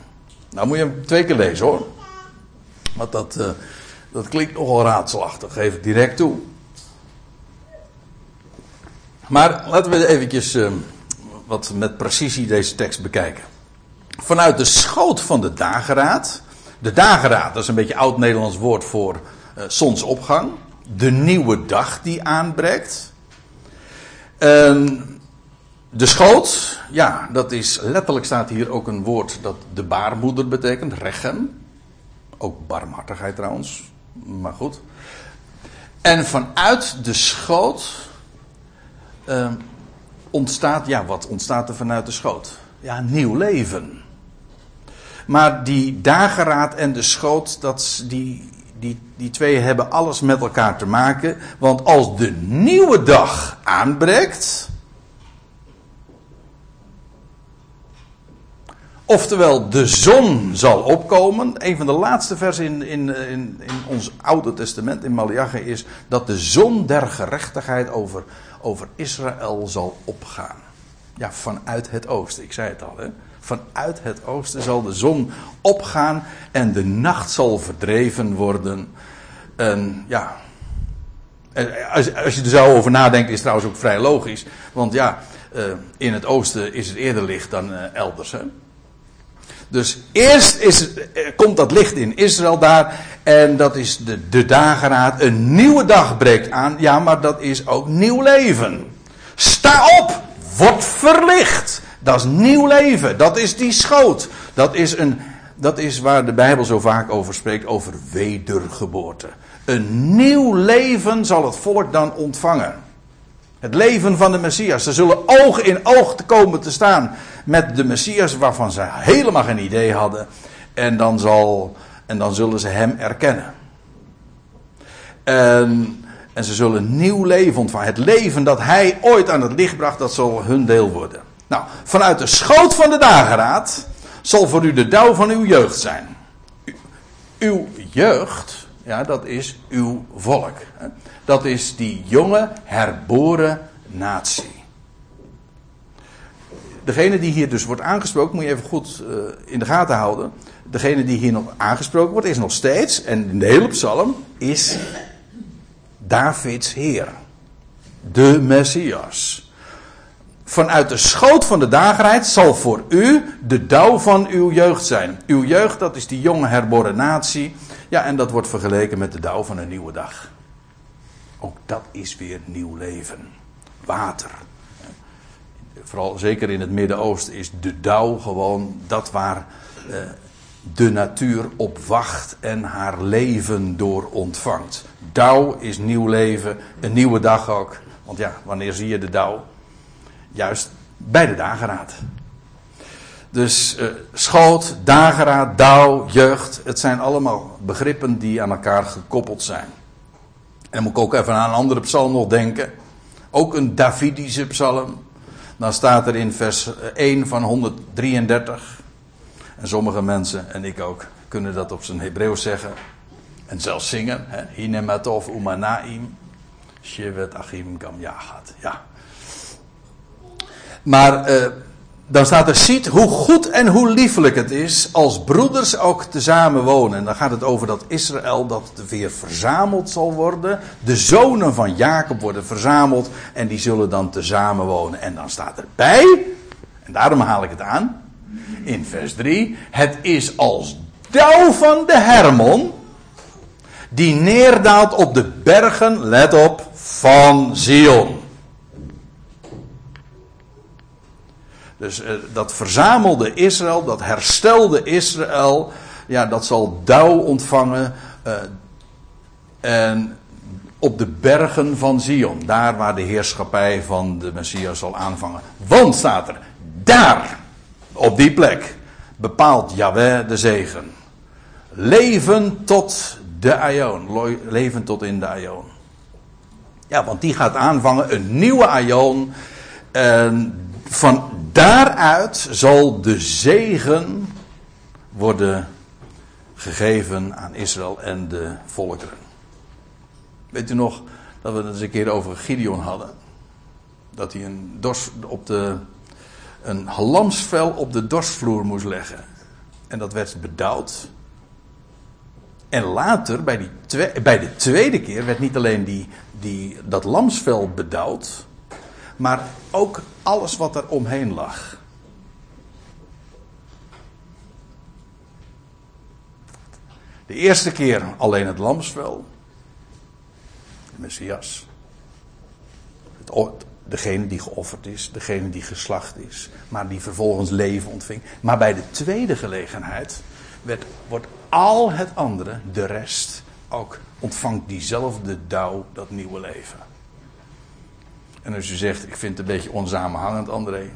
Nou moet je hem twee keer lezen hoor. Want dat, uh, dat klinkt nogal raadselachtig, geef ik direct toe. Maar laten we eventjes uh, wat met precisie deze tekst bekijken. Vanuit de schoot van de dageraad. De dageraad, dat is een beetje oud-Nederlands woord voor uh, zonsopgang. De nieuwe dag die aanbreekt. Uh, de schoot, ja, dat is letterlijk staat hier ook een woord dat de baarmoeder betekent, rechem. Ook barmhartigheid trouwens, maar goed. En vanuit de schoot uh, ontstaat, ja, wat ontstaat er vanuit de schoot? Ja, nieuw leven. Maar die dageraad en de schoot, dat, die, die, die twee hebben alles met elkaar te maken. Want als de nieuwe dag aanbreekt. Oftewel, de zon zal opkomen. Een van de laatste versen in, in, in, in ons Oude Testament, in Malachi, is dat de zon der gerechtigheid over, over Israël zal opgaan. Ja, vanuit het oosten. Ik zei het al, hè. Vanuit het oosten zal de zon opgaan en de nacht zal verdreven worden. En ja, als, als je er zo over nadenkt, is trouwens ook vrij logisch. Want ja, uh, in het oosten is het eerder licht dan uh, elders. Hè? Dus eerst is, eh, komt dat licht in Israël daar. En dat is de, de dageraad. Een nieuwe dag breekt aan. Ja, maar dat is ook nieuw leven. Sta op! Word verlicht! Dat is nieuw leven. Dat is die schoot. Dat is, een, dat is waar de Bijbel zo vaak over spreekt. Over wedergeboorte. Een nieuw leven zal het volk dan ontvangen. Het leven van de Messias. Ze zullen oog in oog te komen te staan met de Messias waarvan ze helemaal geen idee hadden. En dan, zal, en dan zullen ze hem erkennen. En, en ze zullen nieuw leven ontvangen. Het leven dat hij ooit aan het licht bracht, dat zal hun deel worden. Nou, vanuit de schoot van de dageraad zal voor u de dauw van uw jeugd zijn. Uw jeugd, ja, dat is uw volk. Dat is die jonge, herboren natie. Degene die hier dus wordt aangesproken, moet je even goed uh, in de gaten houden. Degene die hier nog aangesproken wordt, is nog steeds, en in de hele psalm, is Davids Heer. De Messias vanuit de schoot van de dagerheid zal voor u de dauw van uw jeugd zijn. Uw jeugd, dat is die jonge herboren natie. Ja, en dat wordt vergeleken met de dauw van een nieuwe dag. Ook dat is weer nieuw leven. Water. Vooral zeker in het Midden-Oosten is de dauw gewoon dat waar eh, de natuur op wacht en haar leven door ontvangt. Dauw is nieuw leven, een nieuwe dag ook. Want ja, wanneer zie je de dauw? Juist bij de dageraad. Dus uh, schoot, dageraad, dauw, jeugd. Het zijn allemaal begrippen die aan elkaar gekoppeld zijn. En moet ik ook even aan een andere psalm nog denken. Ook een Davidische psalm. Dan staat er in vers 1 van 133. En sommige mensen, en ik ook, kunnen dat op zijn Hebreeuws zeggen. En zelfs zingen. Hinematov umanaim. Shevet achim kam yahat. Ja. Maar uh, dan staat er, ziet hoe goed en hoe liefelijk het is als broeders ook tezamen wonen. En dan gaat het over dat Israël dat weer verzameld zal worden. De zonen van Jacob worden verzameld en die zullen dan tezamen wonen. En dan staat erbij, en daarom haal ik het aan, in vers 3. Het is als dauw van de Hermon die neerdaalt op de bergen, let op, van Zion. Dus uh, dat verzamelde Israël, dat herstelde Israël, ja, dat zal dauw ontvangen. Uh, en op de bergen van Zion, daar waar de heerschappij van de Messias zal aanvangen. Want staat er, daar, op die plek, bepaalt Yahweh de zegen. Leven tot de Aion. Leven tot in de Aion. Ja, want die gaat aanvangen een nieuwe Aion. En van daaruit zal de zegen worden gegeven aan Israël en de volkeren. Weet u nog dat we het eens een keer over Gideon hadden? Dat hij een, dors op de, een lamsvel op de dorsvloer moest leggen. En dat werd bedouwd. En later, bij, die bij de tweede keer, werd niet alleen die, die, dat lamsvel bedouwd. Maar ook alles wat er omheen lag. De eerste keer alleen het lamsvel. De Messias. Het, degene die geofferd is, degene die geslacht is, maar die vervolgens leven ontving. Maar bij de tweede gelegenheid werd, wordt al het andere, de rest, ook ontvangt diezelfde dauw, dat nieuwe leven. En als u zegt, ik vind het een beetje onsamenhangend, André.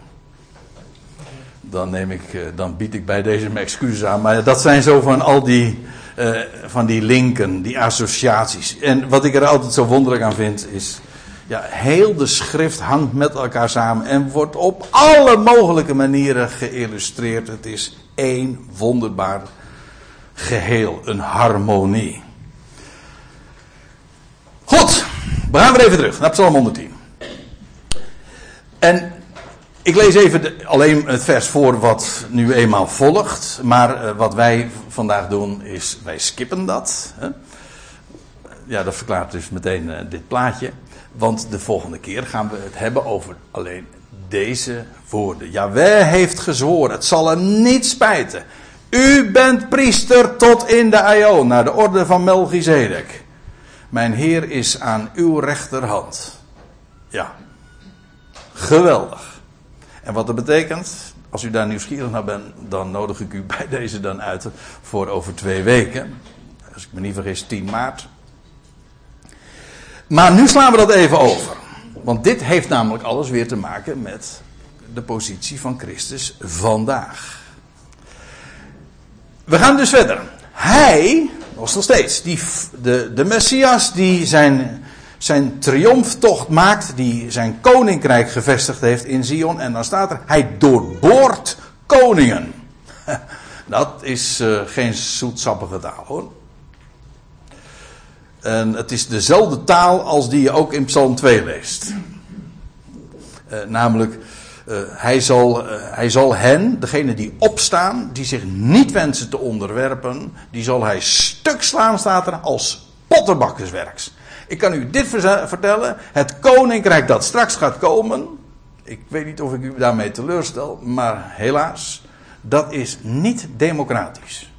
Dan, neem ik, eh, dan bied ik bij deze mijn excuses aan. Maar dat zijn zo van al die, uh, van die linken, die associaties. En wat ik er altijd zo wonderlijk aan vind, is. Ja, heel de schrift hangt met elkaar samen en wordt op alle mogelijke manieren geïllustreerd. Het is één wonderbaar geheel, een harmonie. Goed, we gaan weer even terug naar Psalm 110. En ik lees even alleen het vers voor wat nu eenmaal volgt. Maar uh, wat wij vandaag doen is, wij skippen dat. Hè? Ja, dat verklaart dus meteen uh, dit plaatje. Want de volgende keer gaan we het hebben over alleen deze woorden. Jawel heeft gezworen, het zal hem niet spijten. U bent priester tot in de aion, naar de orde van Melchizedek. Mijn Heer is aan uw rechterhand. Ja, geweldig. En wat dat betekent, als u daar nieuwsgierig naar bent, dan nodig ik u bij deze dan uit voor over twee weken. Als ik me niet vergis, 10 maart. Maar nu slaan we dat even over. Want dit heeft namelijk alles weer te maken met de positie van Christus vandaag. We gaan dus verder. Hij, was nog steeds, die, de, de Messias die zijn, zijn triomftocht maakt, die zijn koninkrijk gevestigd heeft in Zion. En dan staat er, hij doorboort koningen. Dat is uh, geen zoetsappige taal hoor. En het is dezelfde taal als die je ook in Psalm 2 leest. Uh, namelijk, uh, hij, zal, hij zal hen, degene die opstaan, die zich niet wensen te onderwerpen, die zal hij stuk slaan, staat er, als potterbakkerswerks. Ik kan u dit vertellen, het koninkrijk dat straks gaat komen, ik weet niet of ik u daarmee teleurstel, maar helaas, dat is niet democratisch.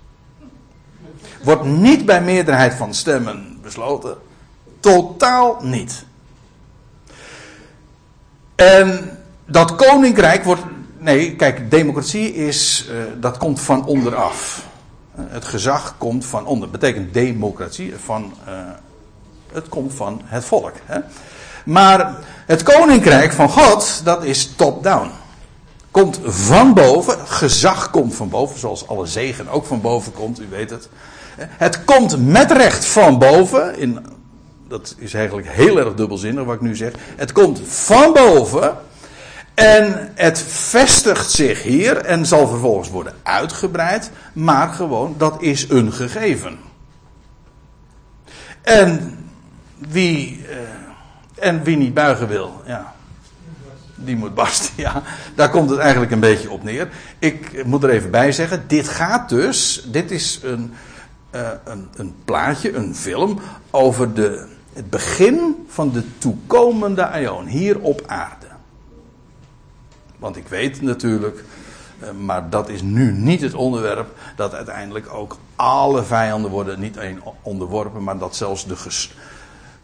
Wordt niet bij meerderheid van stemmen besloten. Totaal niet. En dat koninkrijk wordt. Nee, kijk, democratie is. Uh, dat komt van onderaf. Het gezag komt van onder. betekent democratie. Van, uh, het komt van het volk. Hè? Maar het koninkrijk van God, dat is top-down. Komt van boven. Gezag komt van boven. Zoals alle zegen ook van boven komt, u weet het. Het komt met recht van boven. In, dat is eigenlijk heel erg dubbelzinnig wat ik nu zeg. Het komt van boven. En het vestigt zich hier en zal vervolgens worden uitgebreid. Maar gewoon, dat is een gegeven. En wie, eh, en wie niet buigen wil, ja, die moet barsten. Ja, daar komt het eigenlijk een beetje op neer. Ik moet er even bij zeggen, dit gaat dus, dit is een, uh, een, een plaatje, een film over de, het begin van de toekomende aion hier op aarde. Want ik weet natuurlijk, uh, maar dat is nu niet het onderwerp, dat uiteindelijk ook alle vijanden worden niet alleen onderworpen, maar dat zelfs de ges,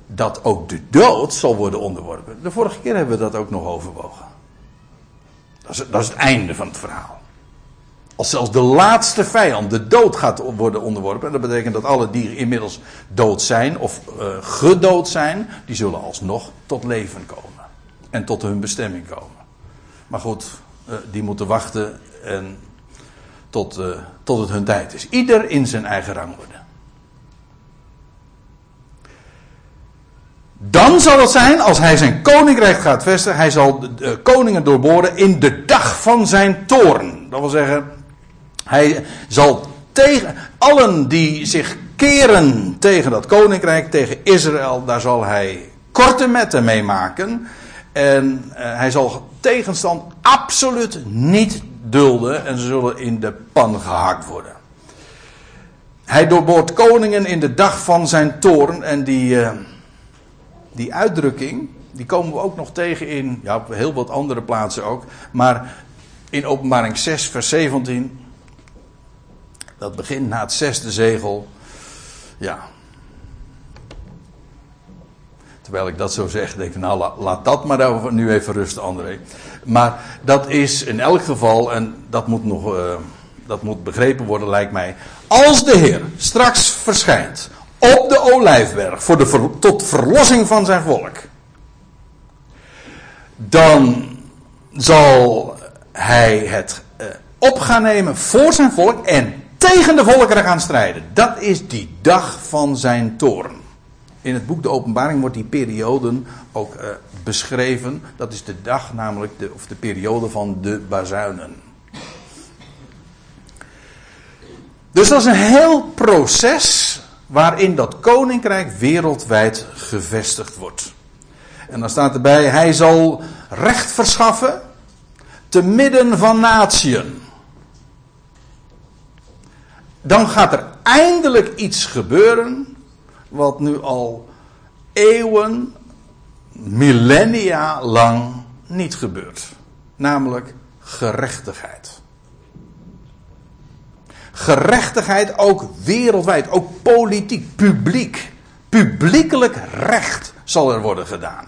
dat ook de dood zal worden onderworpen. De vorige keer hebben we dat ook nog overwogen. Dat is, dat is het einde van het verhaal. Als zelfs de laatste vijand, de dood, gaat worden onderworpen. En dat betekent dat alle dieren inmiddels dood zijn of uh, gedood zijn. Die zullen alsnog tot leven komen. En tot hun bestemming komen. Maar goed, uh, die moeten wachten. En tot, uh, tot het hun tijd is. Ieder in zijn eigen rangorde. Dan zal het zijn, als hij zijn koninkrijk gaat vestigen, hij zal de koningen doorboren in de dag van zijn toorn. Dat wil zeggen, hij zal tegen allen die zich keren tegen dat koninkrijk, tegen Israël, daar zal hij korte metten mee maken. En uh, hij zal tegenstand absoluut niet dulden en ze zullen in de pan gehakt worden. Hij doorboort koningen in de dag van zijn toorn en die, uh, die uitdrukking, die komen we ook nog tegen in ja, op heel wat andere plaatsen ook. Maar in openbaring 6 vers 17, dat begint na het zesde zegel. Ja, Terwijl ik dat zo zeg, denk ik, nou laat dat maar nu even rusten, André. Maar dat is in elk geval, en dat moet nog uh, dat moet begrepen worden, lijkt mij. Als de Heer straks verschijnt op de olijfberg voor de tot verlossing van zijn volk, dan zal hij het uh, op gaan nemen voor zijn volk en tegen de volkeren gaan strijden. Dat is die dag van zijn toorn. In het boek De Openbaring wordt die perioden ook uh, beschreven. Dat is de dag, namelijk de, of de periode van de bazuinen. Dus dat is een heel proces waarin dat koninkrijk wereldwijd gevestigd wordt. En dan staat erbij, hij zal recht verschaffen te midden van natieën. Dan gaat er eindelijk iets gebeuren wat nu al eeuwen, millennia lang niet gebeurt. Namelijk gerechtigheid. Gerechtigheid ook wereldwijd, ook politiek, publiek. Publiekelijk recht zal er worden gedaan.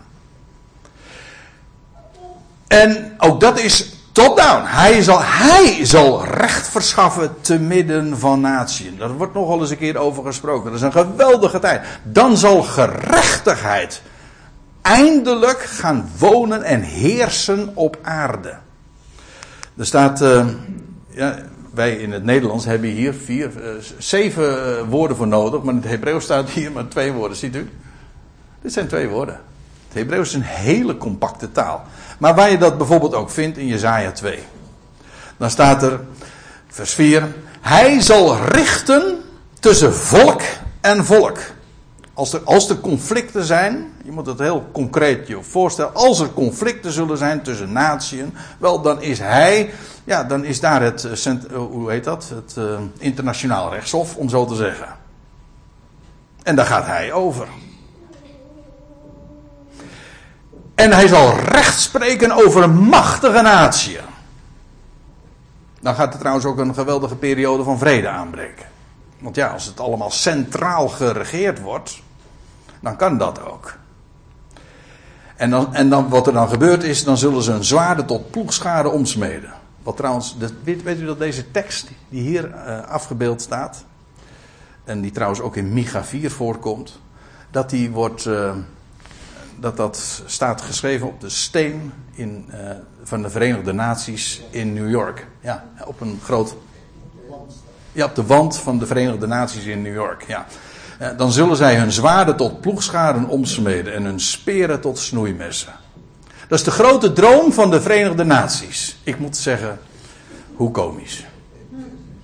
En ook dat is Top-down. Hij zal, hij zal recht verschaffen te midden van naties. Daar wordt nogal eens een keer over gesproken. Dat is een geweldige tijd. Dan zal gerechtigheid eindelijk gaan wonen en heersen op aarde. Er staat, uh, ja, wij in het Nederlands hebben hier vier, uh, zeven uh, woorden voor nodig, maar in het Hebreeuws staat hier maar twee woorden, ziet u? Dit zijn twee woorden. Het Hebreeuws is een hele compacte taal. Maar waar je dat bijvoorbeeld ook vindt in Jezaja 2. Dan staat er, vers 4. Hij zal richten tussen volk en volk. Als er, conflicten zijn, je moet het heel concreet je voorstellen. Als er conflicten zullen zijn tussen naties, wel dan is hij, ja dan is daar het, eh, eh, hoe heet dat? Het uh, internationaal rechtshof, om zo te zeggen. En daar gaat hij over. En hij zal recht spreken over machtige natie. Dan gaat er trouwens ook een geweldige periode van vrede aanbreken. Want ja, als het allemaal centraal geregeerd wordt, dan kan dat ook. En, dan, en dan, wat er dan gebeurt is, dan zullen ze een zwaarde tot ploegschade omsmeden. Wat trouwens, weet, weet, u dat deze tekst die hier uh, afgebeeld staat, en die trouwens ook in Micha 4 voorkomt, dat die wordt, uh, dat dat staat geschreven op de steen in, uh, van de Verenigde Naties in New York. Ja, op een groot. Ja, op de wand van de Verenigde Naties in New York. Ja. Uh, dan zullen zij hun zwaarden tot ploegscharen omsmeden en hun speren tot snoeimessen. Dat is de grote droom van de Verenigde Naties. Ik moet zeggen, hoe komisch.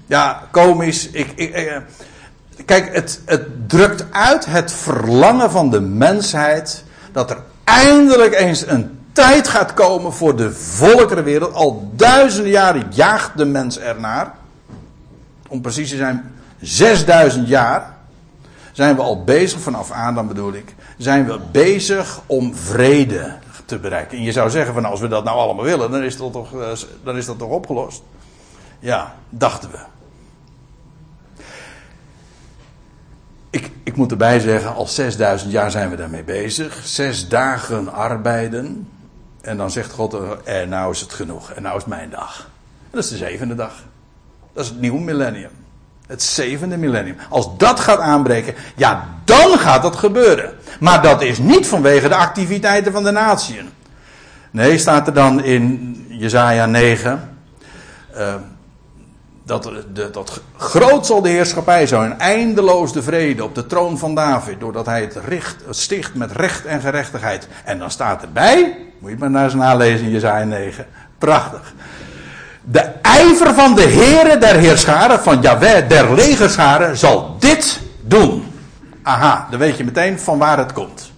Ja, komisch. Ik, ik, eh, kijk, het, het drukt uit het verlangen van de mensheid dat er eindelijk eens een tijd gaat komen voor de volkerenwereld. Al duizenden jaren jaagt de mens ernaar. Om precies te zijn, 6000 jaar zijn we al bezig, vanaf Adam bedoel ik, zijn we bezig om vrede te bereiken. En je zou zeggen van als we dat nou allemaal willen, dan is dat toch, eh, dan is dat toch opgelost. Ja, dachten we. Ik, ik moet erbij zeggen, al 6000 jaar zijn we daarmee bezig. Zes dagen arbeiden. En dan zegt God, en eh, nou is het genoeg. En nou is mijn dag. Dat is de zevende dag. Dat is het nieuwe millennium. Het zevende millennium. Als dat gaat aanbreken, ja, dan gaat dat gebeuren. Maar dat is niet vanwege de activiteiten van de natieën. Nee, staat er dan in Jezaja 9. Uh, Dat, dat groot zal de heerschappij zijn, eindeloos de vrede op de troon van David, doordat hij het, richt, sticht met recht en gerechtigheid. En dan staat erbij, moet je maar naar eens nalezen in Jezaja 9, prachtig. De ijver van de heren der heerscharen, van Jahweh der legerscharen, zal dit doen. Aha, dan weet je meteen van waar het komt.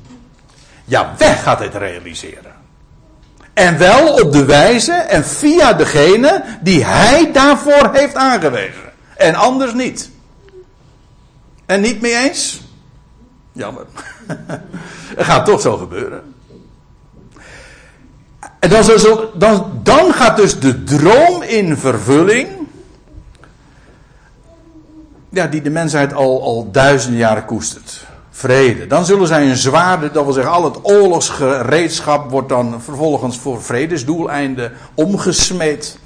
Jahweh gaat dit realiseren. En wel op de wijze en via degene die hij daarvoor heeft aangewezen. En anders niet. En niet mee eens? Jammer. Het gaat toch zo gebeuren. En dan, dan, dan gaat dus de droom in vervulling. Ja, die de mensheid al, al duizenden jaren koestert vrede. Dan zullen zij een zwaarde, dat wil zeggen al het oorlogsgereedschap wordt dan vervolgens voor vredesdoeleinden omgesmeed.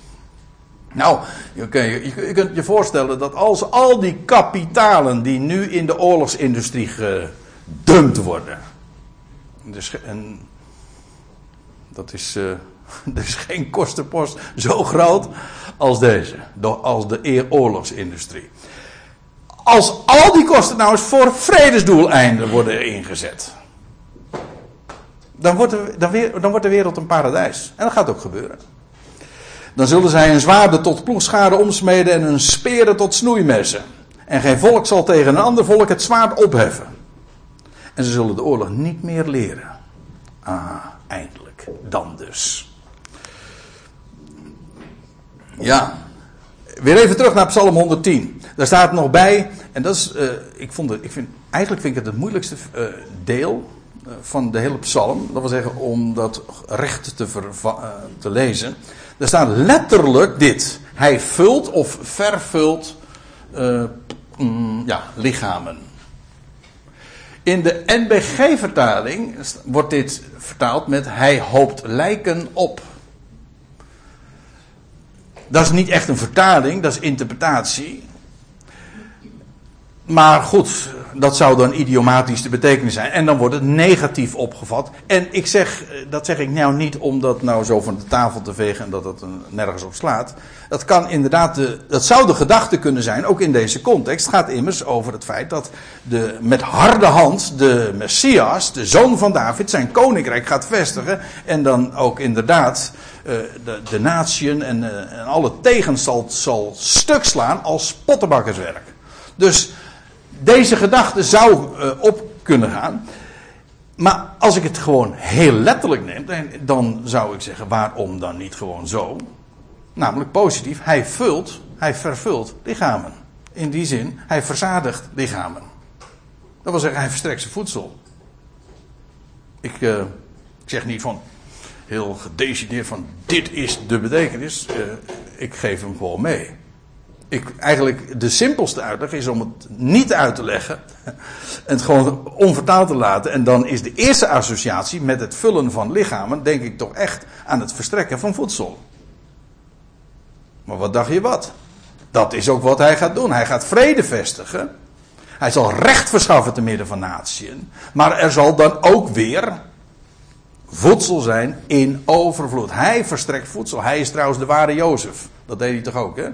Nou, je, je, je, kunt je voorstellen dat als al die kapitalen die nu in de oorlogsindustrie gedumpt worden. Dus, en dat is, er is geen kostenpost zo groot als deze, als de oorlogsindustrie. Als al die kosten nou eens voor vredesdoeleinden worden ingezet. Dan wordt, de, dan, weer, dan wordt de wereld een paradijs. En dat gaat ook gebeuren. Dan zullen zij een zwaarde tot ploegschade omsmeden en een speren tot snoeimessen. En geen volk zal tegen een ander volk het zwaard opheffen. En ze zullen de oorlog niet meer leren. Ah, eindelijk. Dan dus. Ja. Weer even terug naar Psalm 110. Daar staat nog bij, en dat is, uh, ik vond het, ik vind, eigenlijk vind ik het het moeilijkste uh, deel uh, van de hele psalm. Dat wil zeggen, om dat recht te, te lezen. Er staat letterlijk dit. Hij vult of vervult mm, ja, lichamen. In de NBG-vertaling wordt dit vertaald met hij hoopt lijken op. Dat is niet echt een vertaling, dat is interpretatie. Maar goed, dat zou dan idiomatisch de betekenis zijn. En dan wordt het negatief opgevat. En ik zeg, eh, dat zeg ik nou niet om dat nou zo van de tafel te vegen en dat het nergens op slaat. Dat kan inderdaad, de, dat zou de gedachte kunnen zijn, ook in deze context. Het gaat immers over het feit dat de, met harde hand de Messias, de zoon van David, zijn koninkrijk gaat vestigen. En dan ook inderdaad uh, de, de en, en alle tegens zal, zal stuk slaan als pottenbakkerswerk. Dus deze gedachte zou uh, op kunnen gaan. Maar als ik het gewoon heel letterlijk neem, dan zou ik zeggen: waarom dan niet gewoon zo? Namelijk positief, hij vult, hij vervult lichamen. In die zin, hij verzadigt lichamen. Dat wil zeggen, hij verstrekt zijn voedsel. Ik, uh, ik zeg niet van heel gedecideerd van dit is de betekenis. Uh, ik geef hem gewoon mee ik, eigenlijk de simpelste uitleg is om het niet uit te leggen. En het gewoon onvertaald te laten. En dan is de eerste associatie met het vullen van lichamen, denk ik toch echt aan het verstrekken van voedsel. Maar wat dacht je wat? Dat is ook wat hij gaat doen. Hij gaat vrede vestigen. Hij zal recht verschaffen te midden van natieën. Maar er zal dan ook weer voedsel zijn in overvloed. Hij verstrekt voedsel. Hij is trouwens de ware Jozef. Dat deed hij toch ook, hè?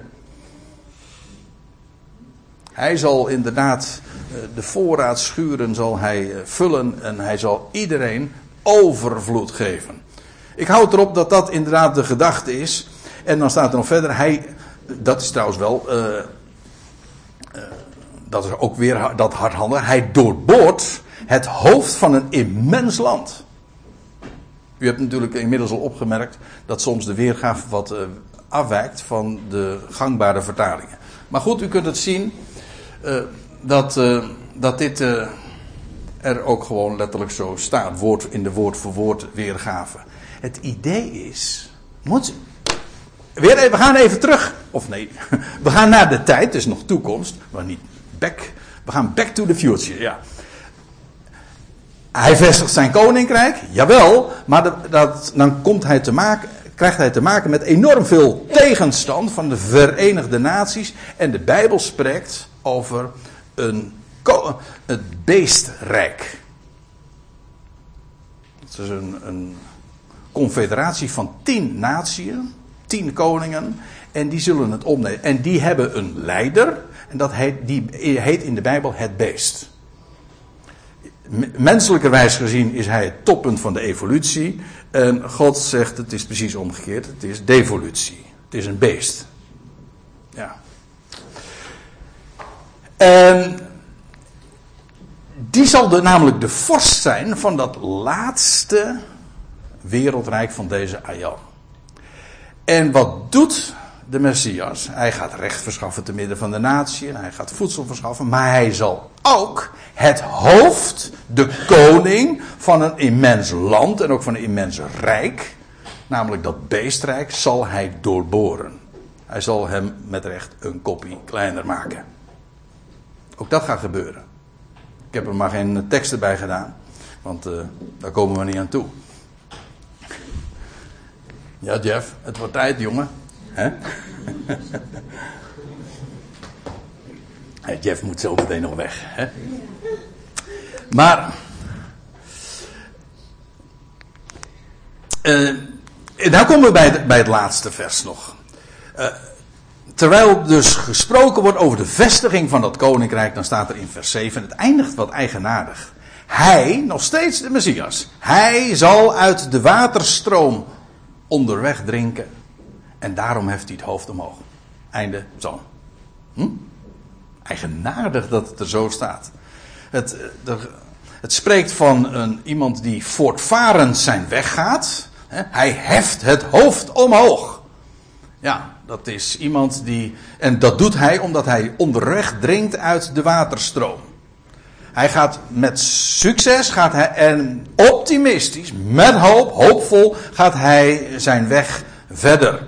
Hij zal inderdaad eh, de voorraadschuren zal hij eh, vullen en hij zal iedereen overvloed geven. Ik houd erop dat dat inderdaad de gedachte is. En dan staat er nog verder, hij, dat is trouwens wel, uh, dat is ook weer dat hardhandig, hij doorboort het hoofd van een immens land. U hebt natuurlijk inmiddels al opgemerkt dat soms de weergave wat afwijkt van de gangbare vertalingen. Maar goed, u kunt het zien. Uh, dat, uh, dat dit uh, er ook gewoon letterlijk zo staat. Woord in de woord voor woord weergave. Het idee is. Moet, weer we gaan even terug. Of nee, we gaan naar de tijd, dus nog toekomst. Maar niet back. We gaan back to the future, ja. Hij vestigt zijn koninkrijk, jawel, maar dat, dan komt hij te maken, krijgt hij te maken met enorm veel tegenstand van de Verenigde Naties. En de Bijbel spreekt over een, het beestrijk. Het is een, een confederatie van tien naties, tien koningen. En die zullen het opnemen. En die hebben een leider. En dat heet, die heet in de Bijbel het beest. Menselijkerwijs gezien is hij het toppunt van de evolutie. En God zegt het is precies omgekeerd. Het is devolutie. Het is een beest. En die zal namelijk de vorst zijn van dat laatste wereldrijk van deze Aion. En wat doet de Messias? Hij gaat recht verschaffen te midden van de natie en hij gaat voedsel verschaffen, maar hij zal ook het hoofd, de koning van een immens land en ook van een immens rijk, namelijk dat beestrijk, zal hij doorboren. Hij zal hem met recht een kopie kleiner maken. Ook dat gaat gebeuren. Ik heb er maar geen teksten bij gedaan, want uh, daar komen we niet aan toe. Ja, Jeff, het wordt tijd, jongen. Hè? Jeff moet zo meteen nog weg. Hè? Maar. Uh, komen we bij bij het laatste vers nog. Uh, terwijl dus gesproken wordt over de vestiging van dat koninkrijk, dan staat er in vers 7, het eindigt wat eigenaardig. Hij, nog steeds de Messias, hij zal uit de waterstroom onderweg drinken. En daarom heeft hij het hoofd omhoog. Einde zo. Hm? Eigenaardig dat het er zo staat. Het, eh, het spreekt van een, iemand die voortvarend zijn weg gaat. Hij heft het hoofd omhoog. Ja, dat is iemand die. En dat doet hij omdat hij onderweg drinkt uit de waterstroom. Hij gaat met succes gaat hij, en optimistisch, met hoop, hoopvol, gaat hij zijn weg verder.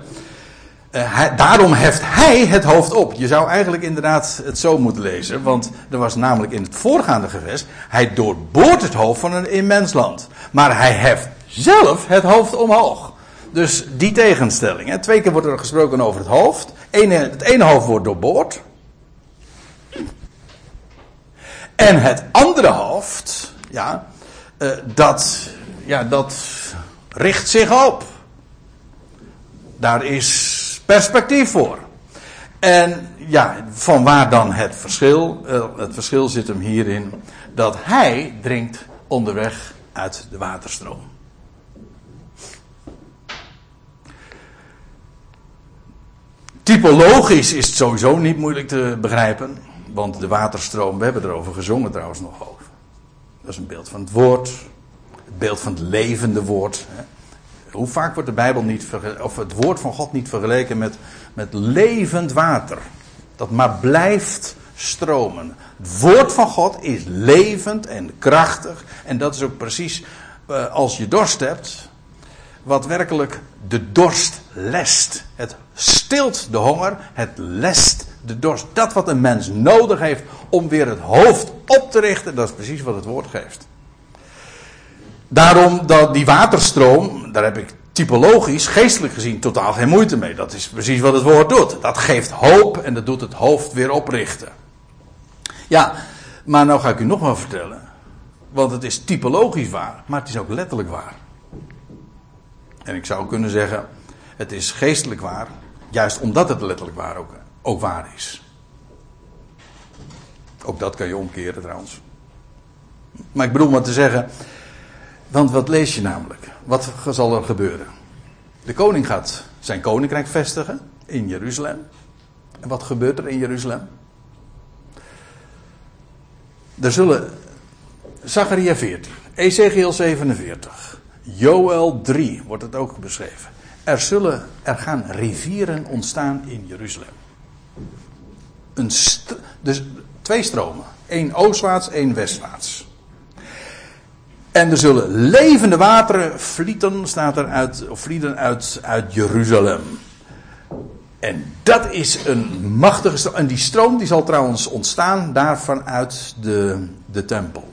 Hij, daarom heft hij het hoofd op. Je zou eigenlijk inderdaad het zo moeten lezen, want er was namelijk in het voorgaande gewest, hij doorboort het hoofd van een immens land. Maar hij heft zelf het hoofd omhoog. Dus die tegenstelling. Hè. Twee keer wordt er gesproken over het hoofd. Ene, het ene hoofd wordt doorboord. En het andere hoofd, ja, uh, dat, ja, dat richt zich op. Daar is perspectief voor. En ja, van waar dan het verschil? Uh, het verschil zit hem hierin dat hij drinkt onderweg uit de waterstroom. Typologisch is het sowieso niet moeilijk te begrijpen. Want de waterstroom, we hebben erover gezongen trouwens nog over. Dat is een beeld van het woord. Het beeld van het levende woord. Hoe vaak wordt de Bijbel niet, of het woord van God niet vergeleken met, met levend water. Dat maar blijft stromen. Het woord van God is levend en krachtig. En dat is ook precies uh, als je dorst hebt. Wat werkelijk de dorst lest. Het stilt de honger. Het lest de dorst. Dat wat een mens nodig heeft om weer het hoofd op te richten. Dat is precies wat het woord geeft. Daarom dat die waterstroom, daar heb ik typologisch, geestelijk gezien, totaal geen moeite mee. Dat is precies wat het woord doet. Dat geeft hoop en dat doet het hoofd weer oprichten. Ja, maar nou ga ik u nog wel vertellen. Want het is typologisch waar, maar het is ook letterlijk waar. En ik zou kunnen zeggen, het is geestelijk waar, juist omdat het letterlijk waar ook, waar is. Ook dat kan je omkeren trouwens. Maar ik bedoel maar te zeggen, want wat lees je namelijk? Wat zal er gebeuren? De koning gaat zijn koninkrijk vestigen in Jeruzalem. En wat gebeurt er in Jeruzalem? Er zullen. Zachariah 14, Ezekiel 47, Joel 3 wordt het ook beschreven. Er zullen, er gaan rivieren ontstaan in Jeruzalem. Een dus twee stromen. één oostwaarts, één westwaarts. En er zullen levende wateren vlieten, staat er uit, of vlieden uit, uit Jeruzalem. En dat is een machtige stroom. En die stroom die zal trouwens ontstaan daar vanuit de, de tempel.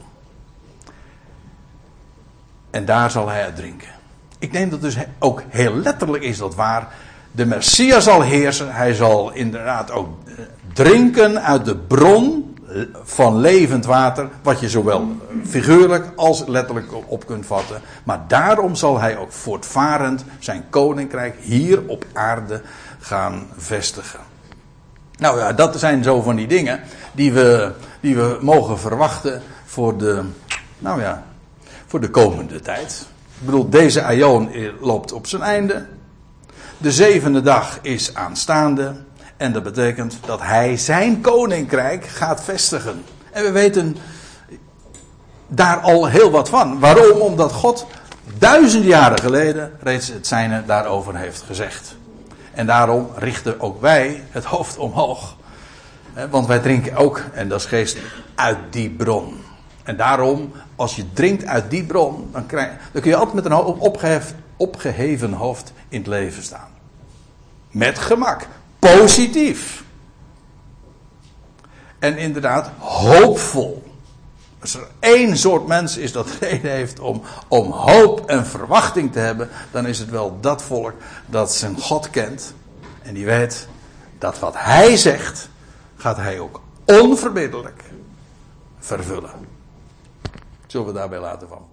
En daar zal hij uit drinken. Ik neem dat dus ook heel letterlijk is dat waar. De Messias zal heersen. Hij zal inderdaad ook eh, drinken uit de bron van levend water, wat je zowel figuurlijk als letterlijk op kunt vatten. Maar daarom zal hij ook voortvarend zijn koninkrijk hier op aarde gaan vestigen. Nou ja, dat zijn zo van die dingen die we, die we mogen verwachten voor de, nou ja, voor de komende tijd. Ik bedoel, deze aion loopt op zijn einde. De zevende dag is aanstaande. En dat betekent dat hij zijn koninkrijk gaat vestigen. En we weten daar al heel wat van. Waarom? Omdat God duizend jaren geleden reeds het zijne daarover heeft gezegd. En daarom richten ook wij het hoofd omhoog. Want wij drinken ook, en dat is geest, uit die bron. En daarom, als je drinkt uit die bron, dan, krijg, dan kun je altijd met een opgeheven hoofd in het leven staan. Met gemak. Positief. En inderdaad, hoopvol. Als er één soort mens is dat reden heeft om, om hoop en verwachting te hebben, dan is het wel dat volk dat zijn God kent. En die weet dat wat hij zegt, gaat hij ook onverbiddelijk vervullen. Zullen we daarbij laten van?